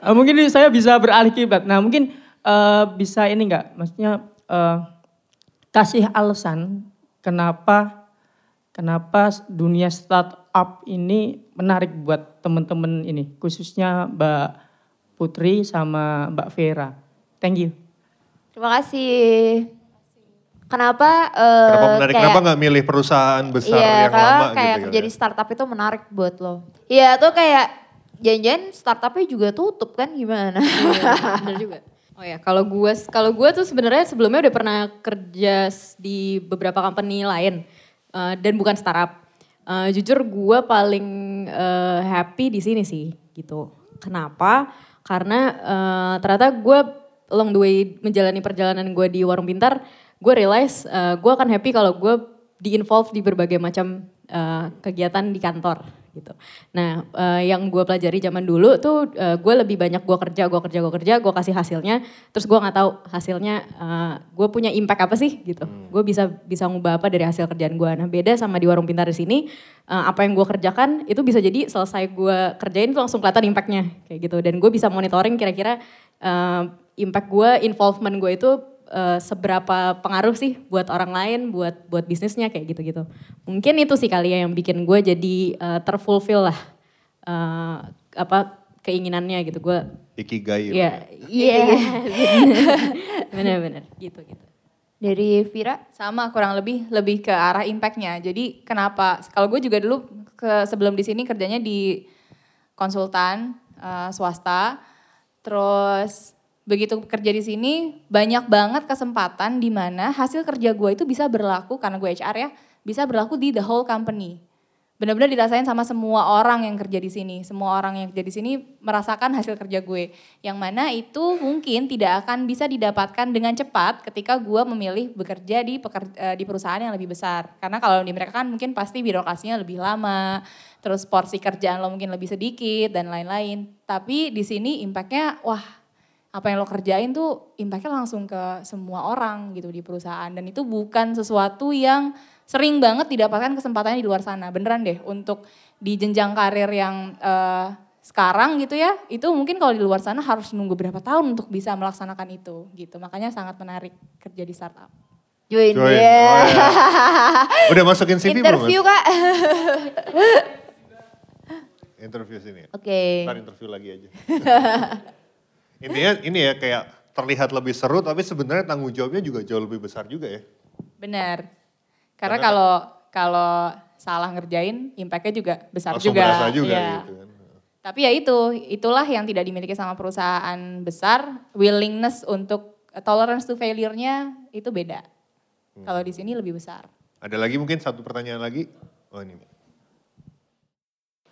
Eh, mungkin saya bisa beralih kiblat. Nah mungkin eh, bisa ini enggak, maksudnya eh, kasih alasan kenapa kenapa dunia startup ini menarik buat teman-teman ini, khususnya Mbak Putri sama Mbak Vera. Thank you. Terima kasih. Kenapa? eh, Kenapa menarik? kayak- Kenapa nggak milih perusahaan besar Iya, yang lama kayak gitu? jadi startup itu menarik buat lo. Iya tuh kayak janjian startupnya juga tutup kan gimana? Iya, bener juga. Oh ya, kalau gue kalau gue tuh sebenarnya sebelumnya udah pernah kerja di beberapa company lain eh, dan bukan startup. Eh, jujur gue paling eh, happy di sini sih gitu. Kenapa? Karena eh, ternyata gue along the way menjalani perjalanan gue di warung pintar, gue realize eh, gue akan happy kalau gue di involve di berbagai macam eh, kegiatan di kantor gitu. Nah, eh, yang gue pelajari zaman dulu tuh eh, gue lebih banyak gue kerja, gue kerja, gue kerja, gue kasih hasilnya, terus gue nggak tahu hasilnya eh, gue punya impact apa sih gitu. Gue bisa bisa ngubah apa dari hasil kerjaan gue. Nah, beda sama di warung pintar di sini, eh, apa yang gue kerjakan itu bisa jadi selesai gue kerjain tuh langsung kelihatan impactnya kayak gitu. Dan gue bisa monitoring kira-kira eh, impact gue, involvement gue itu eh, seberapa pengaruh sih buat orang lain, buat buat bisnisnya kayak gitu-gitu. Mungkin itu sih kali ya yang bikin gue jadi eh, terfulfill lah eh, apa keinginannya gitu. Gue Ikigai. ya iya benar-benar gitu gitu. Dari Vira? Sama kurang lebih lebih ke arah impactnya. Jadi kenapa? Kalau gue juga dulu ke sebelum di sini kerjanya di konsultan eh, swasta. Terus begitu kerja di sini banyak banget kesempatan di mana hasil kerja gue itu bisa berlaku karena gue HR ya bisa berlaku di the whole company. Benar-benar dirasain sama semua orang yang kerja di sini. Semua orang yang kerja di sini merasakan hasil kerja gue. Yang mana itu mungkin tidak akan bisa didapatkan dengan cepat ketika gue memilih bekerja di peker- eh, di perusahaan yang lebih besar. Karena kalau di mereka kan mungkin pasti birokrasinya lebih lama, terus porsi kerjaan lo mungkin lebih sedikit dan lain-lain. Tapi di sini impactnya wah apa yang lo kerjain tuh impactnya langsung ke semua orang gitu di perusahaan dan itu bukan sesuatu yang sering banget didapatkan kesempatannya di luar sana beneran deh untuk di jenjang karir yang eh, sekarang gitu ya itu mungkin kalau di luar sana harus nunggu berapa tahun untuk bisa melaksanakan itu gitu makanya sangat menarik kerja di startup Join, Join. ya. Oh, ya. Udah masukin CV belum? Interview kak. Mas? Interview sini. Oke. Ntar interview lagi aja. Intinya ini ya kayak terlihat lebih seru tapi sebenarnya tanggung jawabnya juga jauh lebih besar juga ya. benar karena kalau kalau salah ngerjain impactnya juga besar Langsung juga berasa juga Iya. gitu kan. Tapi ya itu, itulah yang tidak dimiliki sama perusahaan besar, willingness untuk tolerance to failure-nya itu beda. Hmm. Kalau di sini lebih besar. Ada lagi mungkin satu pertanyaan lagi? Oh ini.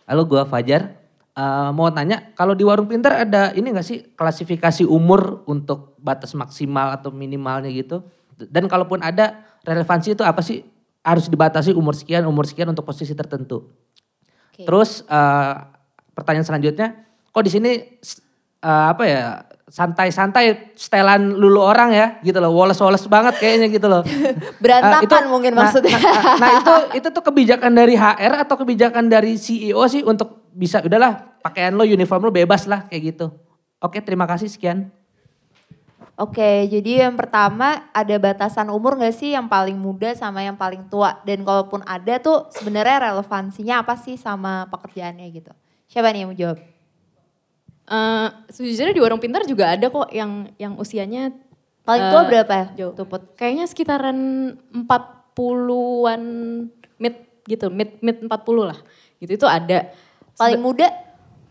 Halo gua Fajar. Eh, mau tanya, kalau di warung pintar ada ini gak sih klasifikasi umur untuk batas maksimal atau minimalnya gitu? Dan kalaupun ada, relevansi itu apa sih? Harus dibatasi umur sekian, umur sekian untuk posisi tertentu. Oke. Terus eh, pertanyaan selanjutnya, kok di sini eh, apa ya santai-santai setelan lulu orang ya gitu loh, woles-woles banget kayaknya gitu loh. Berantakan Eh, mungkin nah- maksudnya. Nah, nah itu itu tuh kebijakan dari HR atau kebijakan dari CEO sih untuk bisa udahlah pakaian lo uniform lo bebas lah kayak gitu. Oke terima kasih sekian. Oke, jadi yang pertama ada batasan umur gak sih yang paling muda sama yang paling tua? Dan kalaupun ada tuh sebenarnya relevansinya apa sih sama pekerjaannya gitu? Siapa nih yang mau jawab? Eh, sejujurnya di warung pintar juga ada kok yang yang usianya Paling tua eh, berapa ya? jauh. Tuput. Kayaknya sekitaran 40-an mid gitu, mid mid 40 lah. Gitu itu ada. Paling muda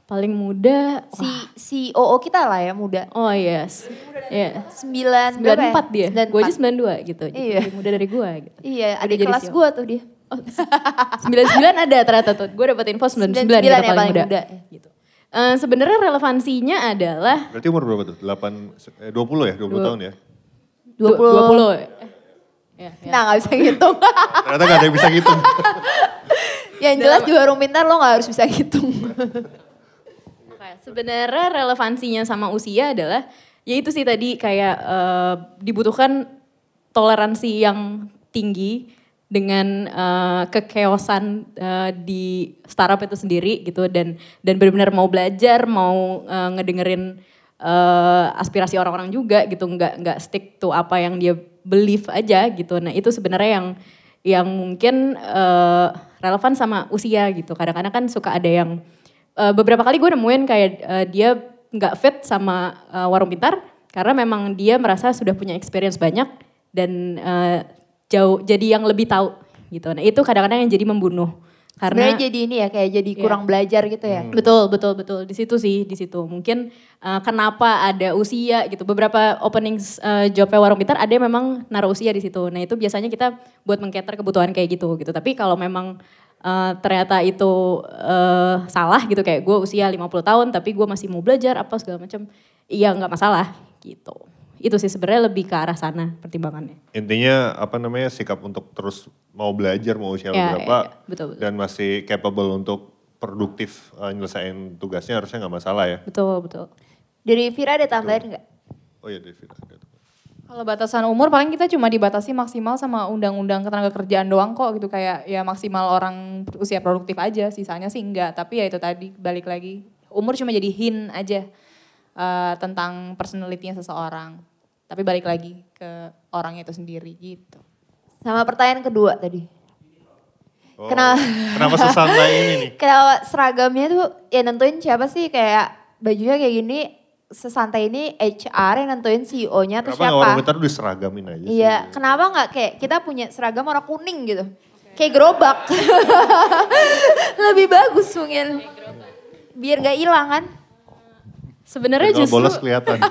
Paling muda si CEO kita lah ya muda. Oh yes. Iya. Sembilan berapa ya? 94 dia. Gue aja 92 gitu. Jadi Iya. lebih muda dari gue gitu. Iya, ada kelas gua tuh dia. 99 ada ternyata tuh. Gue dapet info 99, 99 dia ya paling paling muda. muda. Gitu. Eh, Sebenarnya relevansinya adalah Berarti umur berapa tuh? 8, eh, 20 ya? 20 tahun ya? 20. 20. Eh, Ya, ya. Nah gak bisa ngitung. Ternyata gak ada yang bisa ngitung. yang jelas di warung pintar lo gak harus bisa ngitung. Oke, Sebenarnya relevansinya sama usia adalah ya itu sih tadi kayak eh, dibutuhkan toleransi yang tinggi dengan eh, kekeosan eh, di startup itu sendiri gitu dan dan benar-benar mau belajar mau eh, ngedengerin eh, aspirasi orang-orang juga gitu. Nggak nggak stick to apa yang dia believe aja gitu. Nah itu sebenarnya yang yang mungkin eh, relevan sama usia gitu. Kadang-kadang kan suka ada yang Eh, beberapa kali gue nemuin kayak eh, dia nggak fit sama eh, warung pintar karena memang dia merasa sudah punya experience banyak dan eh, jauh jadi yang lebih tahu gitu. Nah itu kadang-kadang yang jadi membunuh Karena Sebenarnya jadi ini ya kayak jadi Iya. kurang belajar gitu ya. Betul, betul, betul. Di situ sih, di situ. Mungkin uh, kenapa ada usia gitu. Beberapa opening uh, jobnya warung pintar ada yang memang naruh usia di situ. Nah itu biasanya kita buat mengcater kebutuhan kayak gitu gitu. Tapi kalau memang uh, ternyata itu uh, salah gitu kayak gue usia 50 tahun tapi gue masih mau belajar apa segala macam, iya nggak masalah gitu. Itu sih sebenarnya lebih ke arah sana pertimbangannya. Intinya apa namanya sikap untuk terus mau belajar mau usia Ya, berapa ya, ya. Betul, betul. dan masih capable untuk produktif uh, nyelesain tugasnya harusnya nggak masalah ya. Betul, betul. Dari Vira ada tambahan nggak? Oh iya David. ada. Kalau batasan umur paling kita cuma dibatasi maksimal sama undang-undang ketenaga kerjaan doang kok gitu kayak ya maksimal orang usia produktif aja sisanya sih enggak tapi ya itu tadi balik lagi umur cuma jadi hint aja eh, tentang personality-nya seseorang tapi balik lagi ke orangnya itu sendiri gitu. Sama pertanyaan kedua tadi. Oh, Kenapa? Kenapa sesantai ini nih? Kenapa seragamnya tuh ya nentuin siapa sih kayak bajunya kayak gini sesantai ini HR yang nentuin CEO-nya atau Kenapa siapa? orang bentar diseragamin aja sih? Iya, kenapa nggak kayak kita punya seragam warna kuning gitu? Kayak gerobak. Lebih bagus mungkin. Biar nggak hilang kan? Sebenarnya justru bolos kelihatan.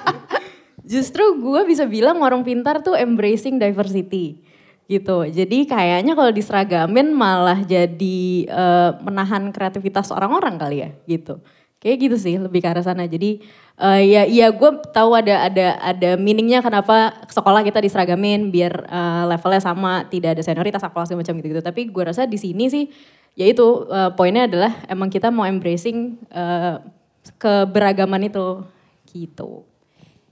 Justru gue bisa bilang warung pintar tuh embracing diversity gitu. Jadi kayaknya kalau diseragamin malah jadi eh, menahan kreativitas orang-orang kali ya gitu. Kayak gitu sih lebih ke arah sana. Jadi eh, ya iya gue tahu ada ada ada meaningnya kenapa sekolah kita diseragamin biar eh, levelnya sama, tidak ada senioritas apa segala macam gitu-gitu. Tapi gue rasa di sini sih ya itu eh, poinnya adalah emang kita mau embracing eh, keberagaman itu gitu.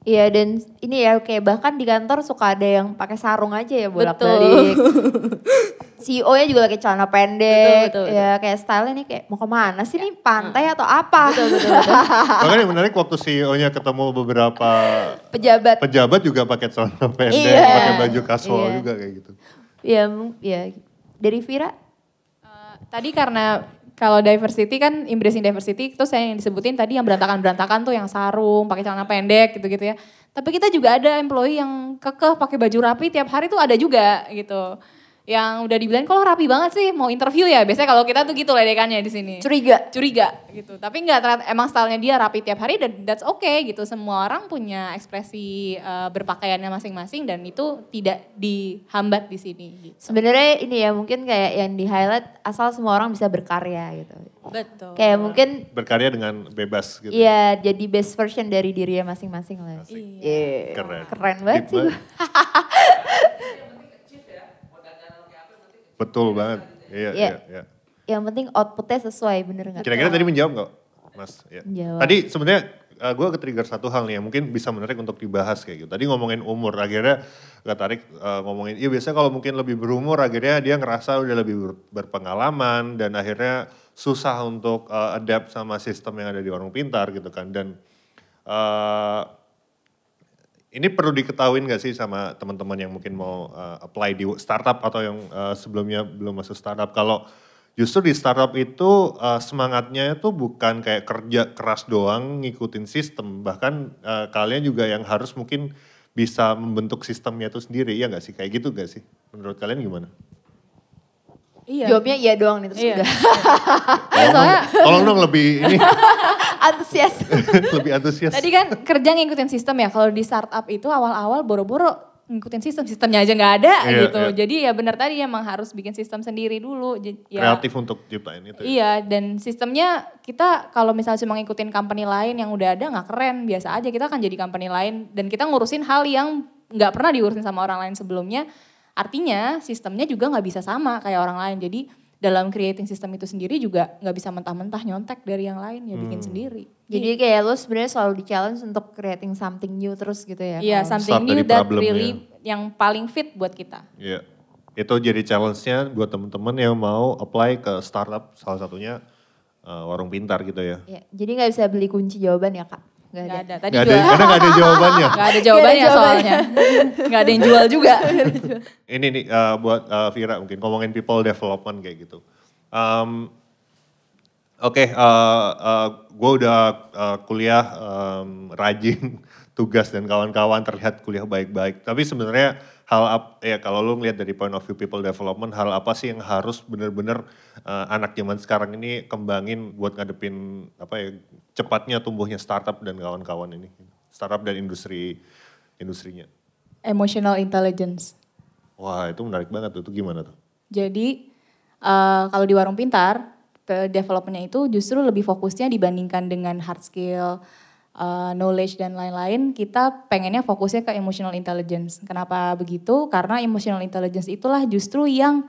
Iya dan ini ya kayak bahkan di kantor suka ada yang pakai sarung aja ya bolak-balik. CEO-nya juga pakai celana pendek. Betul, betul, Ya kayak style nih kayak mau ke mana sih nih pantai atau apa? Bahkan yang menarik waktu CEO-nya ketemu beberapa Pejabat. pejabat juga pakai celana pendek, Iya. pakai baju casual Iya. juga kayak gitu. Iya, ya dari Vira Eh, tadi karena kalau diversity kan embracing diversity terus saya yang disebutin tadi yang berantakan-berantakan tuh yang sarung, pakai celana pendek gitu-gitu ya. Tapi kita juga ada employee yang kekeh pakai baju rapi tiap hari tuh ada juga gitu. Yang udah dibilang kalau rapi banget sih mau interview ya. Biasanya kalau kita tuh gitu ledekannya di sini. curiga. Curiga gitu. Tapi enggak ternyata emang stylenya dia rapi tiap hari dan that's okay gitu. Semua orang punya ekspresi eh, berpakaiannya masing-masing dan itu tidak dihambat di sini gitu. Sebenarnya ini ya mungkin kayak yang di highlight asal semua orang bisa berkarya gitu. Betul. Kayak mungkin Berkarya dengan bebas gitu. Iya, jadi best version dari dirinya masing-masing lah. Iya. Keren. Keren banget Deep sih. Betul banget. Iya, Iya. iya, iya. Yang penting outputnya sesuai, bener nggak? Kira-kira tadi menjawab nggak, Mas? Ya. Menjawab. Tadi sebenarnya gue ke-trigger satu hal nih yang mungkin bisa menarik untuk dibahas kayak gitu. Tadi ngomongin umur, akhirnya gak tarik eh, ngomongin, iya biasanya kalau mungkin lebih berumur akhirnya dia ngerasa udah lebih ber- berpengalaman dan akhirnya susah untuk eh, adapt sama sistem yang ada di warung pintar gitu kan. Dan eh, ini perlu diketahuin gak sih sama teman-teman yang mungkin mau uh, apply di startup atau yang uh, sebelumnya belum masuk startup. Kalau justru di startup itu uh, semangatnya itu bukan kayak kerja keras doang ngikutin sistem. Bahkan uh, kalian juga yang harus mungkin bisa membentuk sistemnya itu sendiri. Iya gak sih? Kayak gitu gak sih? Menurut kalian gimana? Iya. Jawabnya iya doang nih terus Iya. udah. Tolong, tolong dong lebih ini Antusias. lebih antusias. Tadi kan kerja ngikutin sistem ya. Kalau di startup itu awal-awal boro-boro ngikutin sistem, sistemnya aja nggak ada Iya, gitu. iya. Jadi ya benar tadi emang harus bikin sistem sendiri dulu. Ya, Kreatif untuk ciptain itu. ya. Iya, dan sistemnya kita kalau misalnya cuma ngikutin company lain yang udah ada nggak keren, biasa aja kita akan jadi company lain dan kita ngurusin hal yang nggak pernah diurusin sama orang lain sebelumnya. Artinya sistemnya juga nggak bisa sama kayak orang lain. Jadi dalam creating sistem itu sendiri juga nggak bisa mentah-mentah nyontek dari yang lain ya bikin sendiri. Jadi kayak lo sebenarnya selalu di challenge untuk creating something new terus gitu ya. Iya, kalau- something new that really yang paling fit buat kita. Iya. Itu jadi challenge-nya buat teman-teman yang mau apply ke startup salah satunya uh, warung pintar gitu ya. Iya, Jadi nggak bisa beli kunci jawaban ya kak? Nggak Gak ada. ada. Tadi Gak ada, juga karena gak ada jawabannya. gak ada jawabannya soalnya. Gak ada yang jual juga. Ini nih uh, buat uh, Vira mungkin ngomongin people development kayak gitu. Um, Oke, gue udah uh, kuliah um, rajin tugas dan kawan-kawan terlihat kuliah baik-baik. Tapi sebenarnya hal ap- ya kalau lu ngeliat dari point of view people development hal apa sih yang harus bener-bener eh, anak zaman sekarang ini kembangin buat ngadepin apa ya cepatnya tumbuhnya startup dan kawan-kawan ini startup dan industri industrinya Emotional intelligence. wah itu menarik banget tuh itu gimana tuh Jadi eh, kalau di warung pintar, ke developmentnya itu justru lebih fokusnya dibandingkan dengan hard skill, eh, knowledge dan lain-lain, kita pengennya fokusnya ke emotional intelligence. Kenapa begitu? Karena emotional intelligence itulah justru yang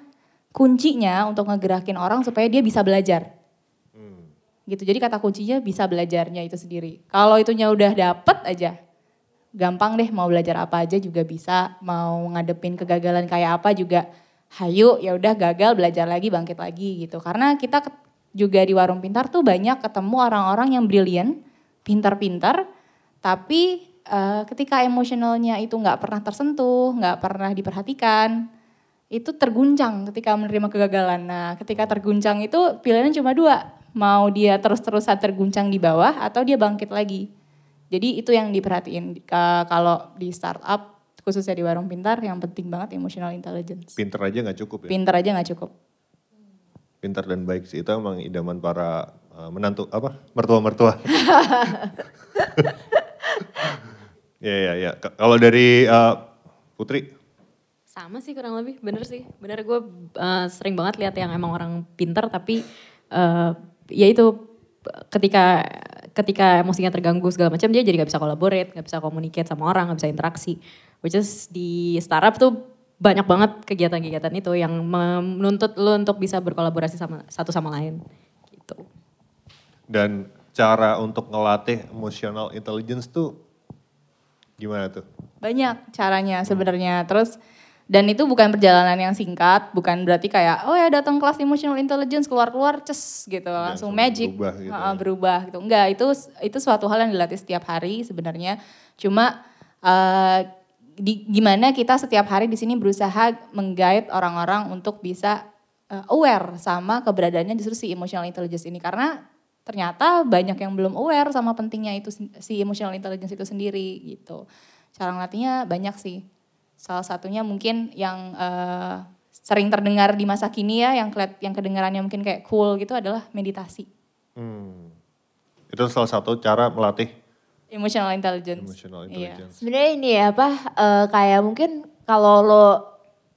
kuncinya untuk ngegerakin orang supaya dia bisa belajar. Gitu. Jadi kata kuncinya bisa belajarnya itu sendiri. Kalau itunya udah dapet aja, gampang deh mau belajar apa aja juga bisa mau ngadepin kegagalan kayak apa juga hayu ya udah gagal belajar lagi bangkit lagi gitu karena kita juga di warung pintar tuh banyak ketemu orang-orang yang brilian pintar-pintar tapi eh, ketika emosionalnya itu nggak pernah tersentuh nggak pernah diperhatikan itu terguncang ketika menerima kegagalan nah ketika terguncang itu pilihannya cuma dua mau dia terus-terusan terguncang di bawah atau dia bangkit lagi jadi itu yang diperhatiin Ka- kalau di startup khususnya di warung pintar yang penting banget emotional intelligence. pinter aja nggak cukup ya Pintar aja nggak cukup. pintar dan baik sih itu emang idaman para eh, menantu apa mertua-mertua ya ya ya K- kalau dari eh, Putri Sama sih kurang lebih, bener sih. Bener gue uh, sering banget lihat yang emang orang pinter tapi uh, ya itu ketika ketika emosinya terganggu segala macam dia jadi gak bisa collaborate, gak bisa communicate sama orang, gak bisa interaksi. Which is di startup tuh banyak banget kegiatan-kegiatan itu yang menuntut lo untuk bisa berkolaborasi sama satu sama lain. Gitu. dan cara untuk ngelatih emotional intelligence tuh gimana tuh Banyak caranya sebenarnya. Terus dan itu bukan perjalanan yang singkat, bukan berarti kayak oh ya datang kelas emotional intelligence keluar-keluar ces gitu langsung langsung magic berubah gitu ya. berubah gitu. Enggak, itu itu suatu hal yang dilatih setiap hari sebenarnya. Cuma eh, di, gimana kita setiap hari di sini berusaha menggait orang-orang untuk bisa eh, aware sama keberadaannya justru si emotional intelligence ini karena ternyata banyak yang belum aware sama pentingnya itu si emotional intelligence itu sendiri gitu. Cara ngelatihnya banyak sih. Salah satunya mungkin yang eh, sering terdengar di masa kini ya, yang keliat, yang kedengarannya mungkin kayak cool gitu adalah meditasi, Hmm. itu salah satu cara melatih emotional intelligence. emotional Iya. intelligence Sebenarnya ini ya apa eh, kayak mungkin kalau lo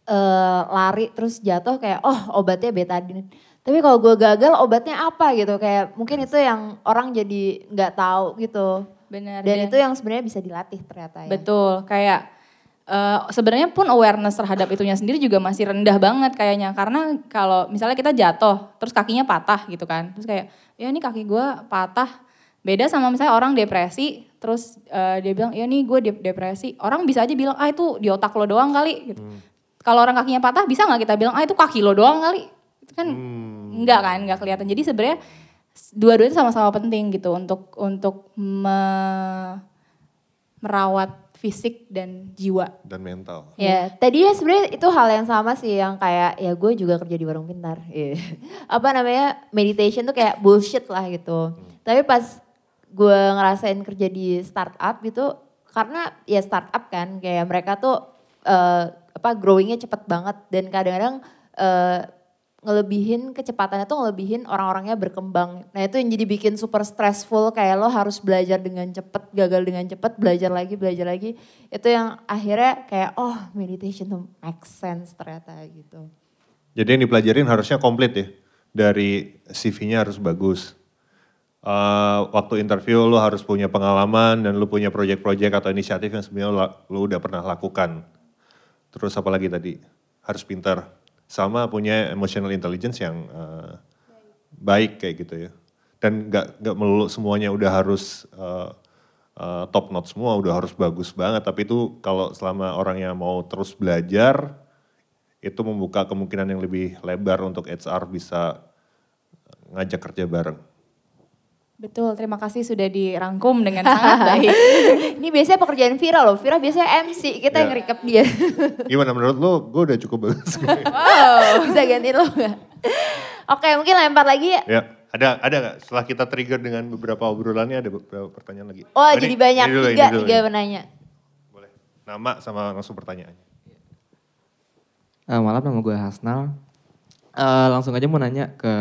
eh, lari terus jatuh kayak oh obatnya betadine. Tapi kalau gue gagal obatnya apa gitu kayak mungkin itu yang orang jadi nggak tahu gitu. Benar. Dan itu yang sebenarnya bisa dilatih ternyata ya. Betul, kayak eh, sebenarnya pun awareness terhadap itunya sendiri juga masih rendah banget kayaknya. Karena kalau misalnya kita jatuh, terus kakinya patah gitu kan. Terus kayak, ya ini kaki gue patah. Beda sama misalnya orang depresi, terus eh, dia bilang, ya nih gue de- depresi. Orang bisa aja bilang, ah itu di otak lo doang kali. Gitu. Kalau orang kakinya patah, bisa nggak kita bilang, ah itu kaki lo doang kali. Itu kan enggak kan, enggak kelihatan. Jadi sebenarnya dua-duanya sama-sama penting gitu untuk untuk me- merawat fisik dan jiwa. dan mental Ya, tadi ya sebenarnya itu hal yang sama sih yang kayak ya gue juga kerja di warung pintar. Iya. Apa namanya meditation tuh kayak bullshit lah gitu. Tapi pas gue ngerasain kerja di startup gitu, karena ya startup kan kayak mereka tuh eh, apa growingnya cepet banget dan kadang-kadang eh, ngelebihin kecepatannya tuh ngelebihin orang-orangnya berkembang. Nah itu yang jadi bikin super stressful kayak lo harus belajar dengan cepet, gagal dengan cepet, belajar lagi, belajar lagi. Itu yang akhirnya kayak oh meditation tuh make sense ternyata gitu. Jadi yang dipelajarin harusnya komplit ya. Dari CV-nya harus bagus. Eh, waktu interview lu harus punya pengalaman dan lu punya project-project atau inisiatif yang sebenarnya lu, lu udah pernah lakukan. Terus apa lagi tadi? Harus pintar. Sama punya emotional intelligence yang eh, baik kayak gitu ya. Dan gak, gak melulu semuanya udah harus eh, eh, top notch semua, udah harus bagus banget. Tapi itu kalau selama orangnya mau terus belajar, itu membuka kemungkinan yang lebih lebar untuk HR bisa ngajak kerja bareng. Betul, terima kasih sudah dirangkum dengan sangat baik. Ini biasanya pekerjaan Vira loh, Vira biasanya MC, kita yang Ya. recap dia. Gimana menurut lo? Gue udah cukup bagus. Bisa gantiin lo gak? Oke mungkin lempar lagi ya. ya, ada ada nggak? Setelah kita trigger dengan beberapa obrolannya ada beberapa pertanyaan lagi. Oh Ini- jadi banyak, ini dulu, tiga, ini dulu, tiga ini. penanya. Boleh. Nama sama langsung pertanyaannya. Eh, malam nama gue Hasnal. Eh, langsung aja mau nanya ke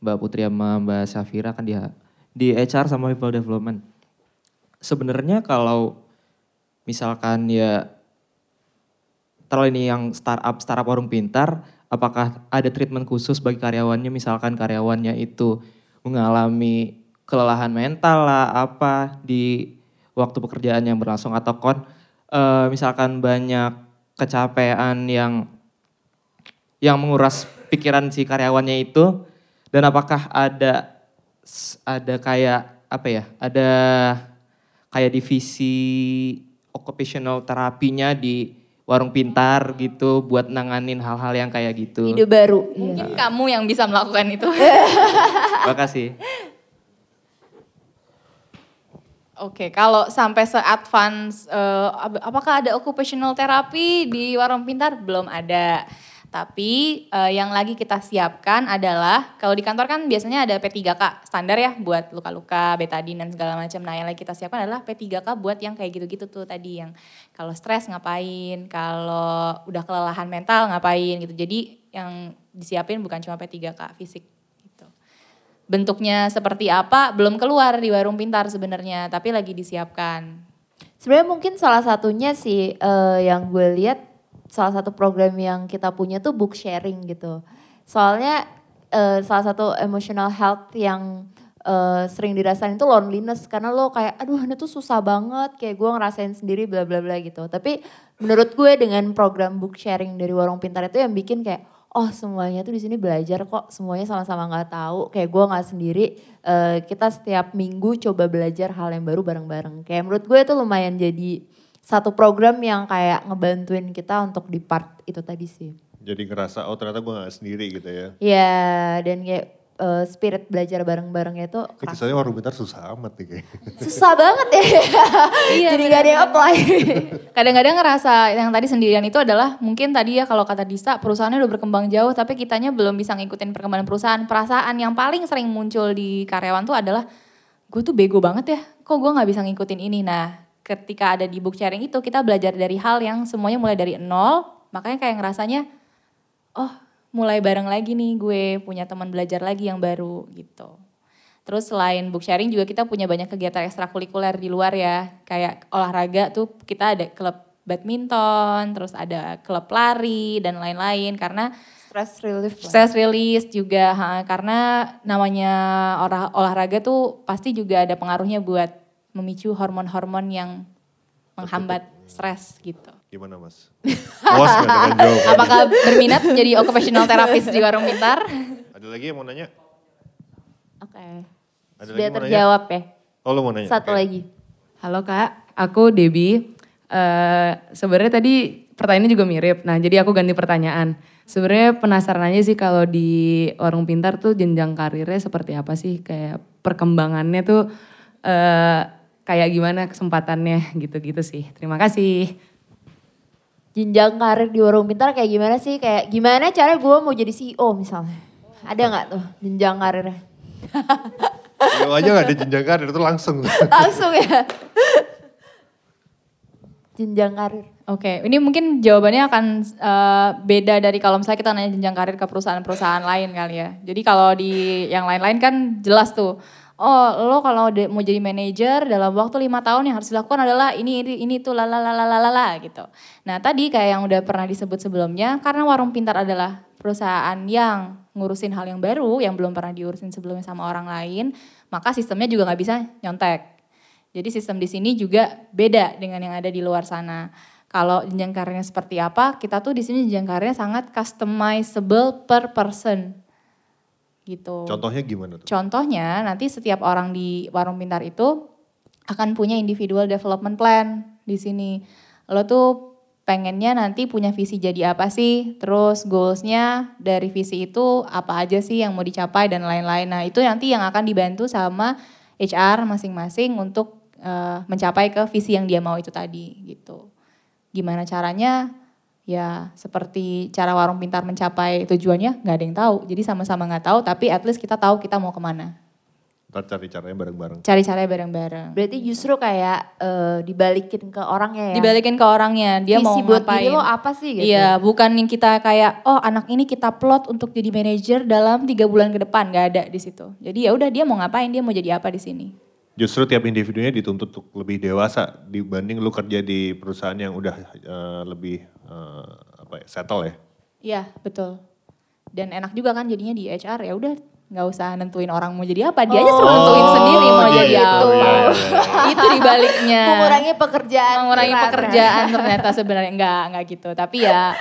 Mbak Putri sama Mbak Syafira kan dia di HR sama People Development. Sebenarnya kalau misalkan ya terlalu ini yang startup startup warung pintar, apakah ada treatment khusus bagi karyawannya? Misalkan karyawannya itu mengalami kelelahan mental lah, apa di waktu pekerjaan yang berlangsung atau kon eh, misalkan banyak kecapean yang yang menguras pikiran si karyawannya itu dan apakah ada ada kayak apa ya ada kayak divisi occupational terapinya di warung pintar gitu buat nanganin hal-hal yang kayak gitu. Ide baru. Iya. Mungkin kamu yang bisa melakukan itu. Makasih. Oke, kalau sampai se-advance, ap- apakah ada occupational therapy di warung pintar? Belum ada. Tapi eh, yang lagi kita siapkan adalah, kalau di kantor kan biasanya ada P3K, standar ya buat luka-luka, betadine dan segala macam. Nah yang lagi kita siapkan adalah P3K buat yang kayak gitu-gitu tuh tadi. Yang kalau stres ngapain, kalau udah kelelahan mental ngapain gitu. Jadi yang disiapin bukan cuma P3K fisik gitu. Bentuknya seperti apa belum keluar di warung pintar sebenarnya, tapi lagi disiapkan. Sebenarnya mungkin salah satunya sih eh, yang gue lihat salah satu program yang kita punya tuh book sharing gitu. Soalnya eh, salah satu emotional health yang eh, sering dirasain itu loneliness. Karena lo kayak aduh ini tuh susah banget. Kayak gue ngerasain sendiri bla bla bla gitu. Tapi menurut gue dengan program book sharing dari Warung Pintar itu yang bikin kayak oh semuanya tuh di sini belajar kok. Semuanya sama-sama nggak tahu. Kayak gue nggak sendiri. Eh, kita setiap minggu coba belajar hal yang baru bareng-bareng. Kayak menurut gue itu lumayan jadi satu program yang kayak ngebantuin kita untuk di part itu tadi sih Jadi ngerasa oh ternyata gue gak sendiri gitu ya. ya dan kayak eh, spirit belajar bareng-barengnya itu Kayak kerasa. kesannya warung pintar susah amat nih kayak. susah banget ya Iya, jadi gak ada yang apply Kadang-kadang ngerasa yang tadi sendirian itu adalah mungkin tadi ya kalau kata Disa perusahaannya udah berkembang jauh tapi kitanya belum bisa ngikutin perkembangan perusahaan. Perasaan yang paling sering muncul di karyawan tuh adalah gue tuh bego banget ya kok gue nggak bisa ngikutin ini. Nah ketika ada di book sharing itu kita belajar dari hal yang semuanya mulai dari nol makanya kayak ngerasanya oh mulai bareng lagi nih gue punya teman belajar lagi yang baru gitu. Terus selain book sharing juga kita punya banyak kegiatan ekstrakurikuler di luar ya. Kayak olahraga tuh kita ada klub badminton, terus ada klub lari dan lain-lain karena stress relief lah. stress release juga ha, karena namanya olah- olahraga tuh pasti juga ada pengaruhnya buat memicu hormon-hormon yang menghambat stres gitu. Gimana mas? Puas gak dengan jawabannya? Apakah berminat menjadi occupational therapist di warung pintar? Ada lagi yang mau nanya? oke Ada sudah lagi mau nanya? terjawab ya Oh lo mau nanya? satu Oke. lagi Halo Kak, aku Debbie. Eh Sebenarnya tadi pertanyaannya juga mirip. Nah jadi aku ganti pertanyaan. Sebenarnya penasaran aja sih kalau di warung pintar tuh jenjang karirnya seperti apa sih? Kayak perkembangannya tuh eh kayak gimana kesempatannya gitu-gitu sih. Terima kasih. jenjang karir di warung pintar kayak gimana sih? Kayak gimana cara gue mau jadi CEO misalnya? Ada nggak tuh jenjang karirnya? Lo aja gak ada jenjang karir itu langsung. Langsung ya. jenjang karir. Oke, ini mungkin jawabannya akan eh, beda dari kalau misalnya kita nanya jenjang karir ke perusahaan-perusahaan lain kali ya. Jadi kalau di yang lain-lain kan jelas tuh. Oh, lo kalau mau jadi manajer dalam waktu lima tahun yang harus dilakukan adalah ini ini ini tuh lalalalalala gitu. Nah tadi kayak yang udah pernah disebut sebelumnya, karena warung pintar adalah perusahaan yang ngurusin hal yang baru yang belum pernah diurusin sebelumnya sama orang lain, maka sistemnya juga nggak bisa nyontek. Jadi sistem di sini juga beda dengan yang ada di luar sana. Kalau jenjang karirnya seperti apa, kita tuh di sini jenjang karirnya sangat customizable per person. Gitu. Contohnya gimana tuh? Contohnya nanti setiap orang di warung pintar itu akan punya individual development plan di sini. Lo tuh pengennya nanti punya visi jadi apa sih, terus goalsnya dari visi itu apa aja sih yang mau dicapai dan lain-lain. Nah itu nanti yang akan dibantu sama HR masing-masing untuk eh, mencapai ke visi yang dia mau itu tadi gitu. Gimana caranya? Ya seperti cara warung pintar mencapai tujuannya nggak ada yang tahu. Jadi sama-sama nggak tahu tapi at least kita tahu kita mau ke mana. Ntar cari caranya bareng-bareng. Cari caranya bareng-bareng. Berarti justru kayak eh, dibalikin ke orangnya ya. Dibalikin ke orangnya, dia mau Visi buat ngapain. diri lo apa sih gitu. Iya, bukan yang kita kayak oh anak ini kita plot untuk jadi manajer dalam tiga bulan ke depan, nggak ada di situ. Jadi ya udah dia mau ngapain, dia mau jadi apa di sini. Justru tiap individunya dituntut untuk lebih dewasa dibanding lu kerja di perusahaan yang udah eh, lebih eh, apa ya, settle ya. Iya betul. Dan enak juga kan jadinya di HR ya udah nggak usah nentuin orang mau jadi apa, dia aja suruh nentuin sendiri mau gitu. jadi apa. Iya, iya, iya. Itu dibaliknya. Mengurangi pekerjaan. mengurangi ternyata. pekerjaan ternyata sebenarnya enggak enggak gitu tapi ya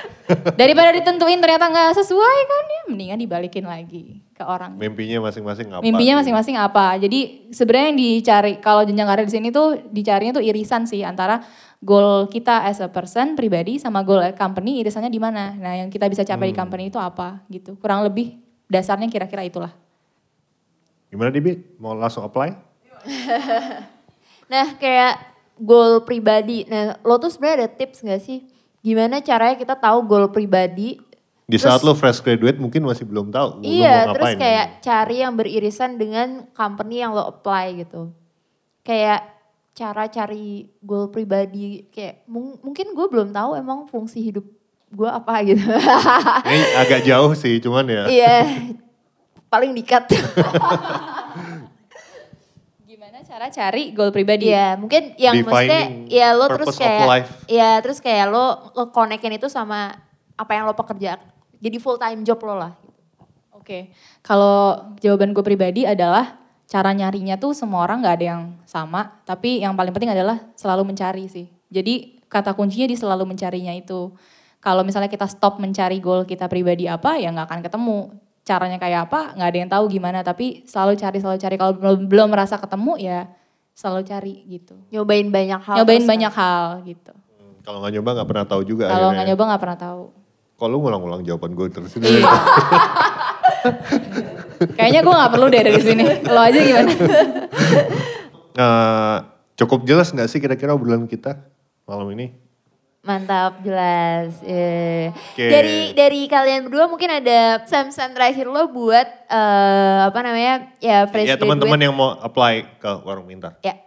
daripada ditentuin ternyata enggak sesuai kan ya mendingan dibalikin lagi ke orang Mimpinya masing-masing apa? mimpinya masing-masing apa jadi sebenarnya yang dicari kalau jenjang karir di sini tuh dicarinya tuh irisan sih antara goal kita as a person pribadi sama goal company irisannya di mana nah yang kita bisa capai di Hmm. company itu apa gitu kurang lebih dasarnya kira-kira itulah Gimana Dibi? Mau langsung apply? Nah kayak goal pribadi. Nah lo tuh sebenarnya ada tips gak sih? Gimana caranya kita tahu goal pribadi? Di Terus- saat lu fresh graduate mungkin masih belum tahu. Iya, mau terus kayak cari yang beririsan dengan company yang lo apply gitu. Kayak cara cari goal pribadi kayak mung- mungkin gue belum tahu emang fungsi hidup gue apa gitu. Ini agak jauh sih, cuman ya. Iya, paling dikat. gimana cara cari goal pribadi Iya, mungkin yang maksudnya Defining ya lo terus kayak ya terus kayak lo lo connectin itu sama apa yang lo pekerja. Jadi full time job lo lah. Oke, kalau jawaban gue pribadi adalah cara nyarinya tuh semua orang nggak ada yang sama, tapi yang paling penting adalah selalu mencari sih. Jadi kata kuncinya di selalu mencarinya itu. Kalau misalnya kita stop mencari goal kita pribadi apa, ya nggak akan ketemu. Caranya kayak apa, nggak ada yang tahu gimana. Tapi selalu cari, selalu cari. Kalau belum belum merasa ketemu, ya selalu cari gitu. Nyobain banyak hal. Nyobain banyak hal gitu. Kalau nggak nyoba nggak pernah tahu juga. Kalau nggak nyoba nggak pernah tahu. Kalau lu ngulang-ngulang jawaban gue terus. Iya. Kayaknya gue nggak perlu deh dari sini. Lo aja gimana? Eh, cukup jelas nggak sih kira-kira obrolan kita malam ini? Mantap, jelas. Iya. Oke. Dari dari kalian berdua mungkin ada pesan-pesan terakhir lo buat eh, apa namanya ya fresh ya teman-teman yang mau apply ke warung pintar. Ya.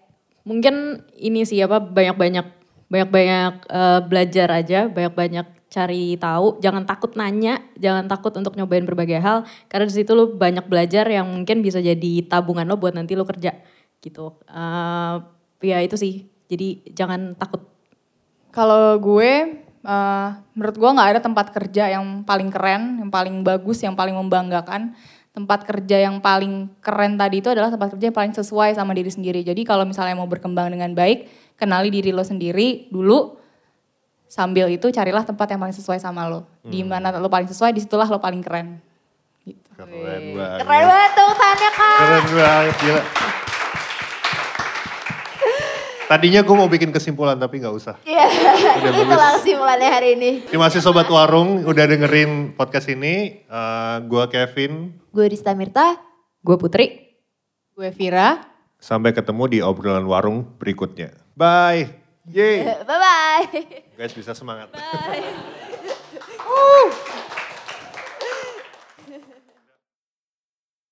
Mungkin ini sih apa banyak-banyak banyak-banyak eh, belajar aja, banyak-banyak cari tahu, jangan takut nanya, jangan takut untuk nyobain berbagai hal karena di situ lo banyak belajar yang mungkin bisa jadi tabungan lo buat nanti lo kerja gitu. Eh, ya itu sih. Jadi jangan takut. Kalau gue, eh, menurut gue nggak ada tempat kerja yang paling keren, yang paling bagus, yang paling membanggakan. Tempat kerja yang paling keren tadi itu adalah tempat kerja yang paling sesuai sama diri sendiri. Jadi kalau misalnya mau berkembang dengan baik, kenali diri lo sendiri dulu. Sambil itu carilah tempat yang paling sesuai sama lo. Di mana lo paling sesuai, di situlah lo paling keren. Keren banget. Keren banget tepuk tangannya kak. Keren banget, gila. Tadinya gue mau bikin kesimpulan tapi nggak usah. Iya, Udah itu bagus. langsung mulai hari ini. Terima kasih Sobat Warung udah dengerin podcast ini. Eh, gua Kevin. Gue Rista Mirta. Gue Putri. Gue Vira. Sampai ketemu di obrolan warung berikutnya. Bye. Yeay. Bye-bye. Guys bisa semangat. Bye.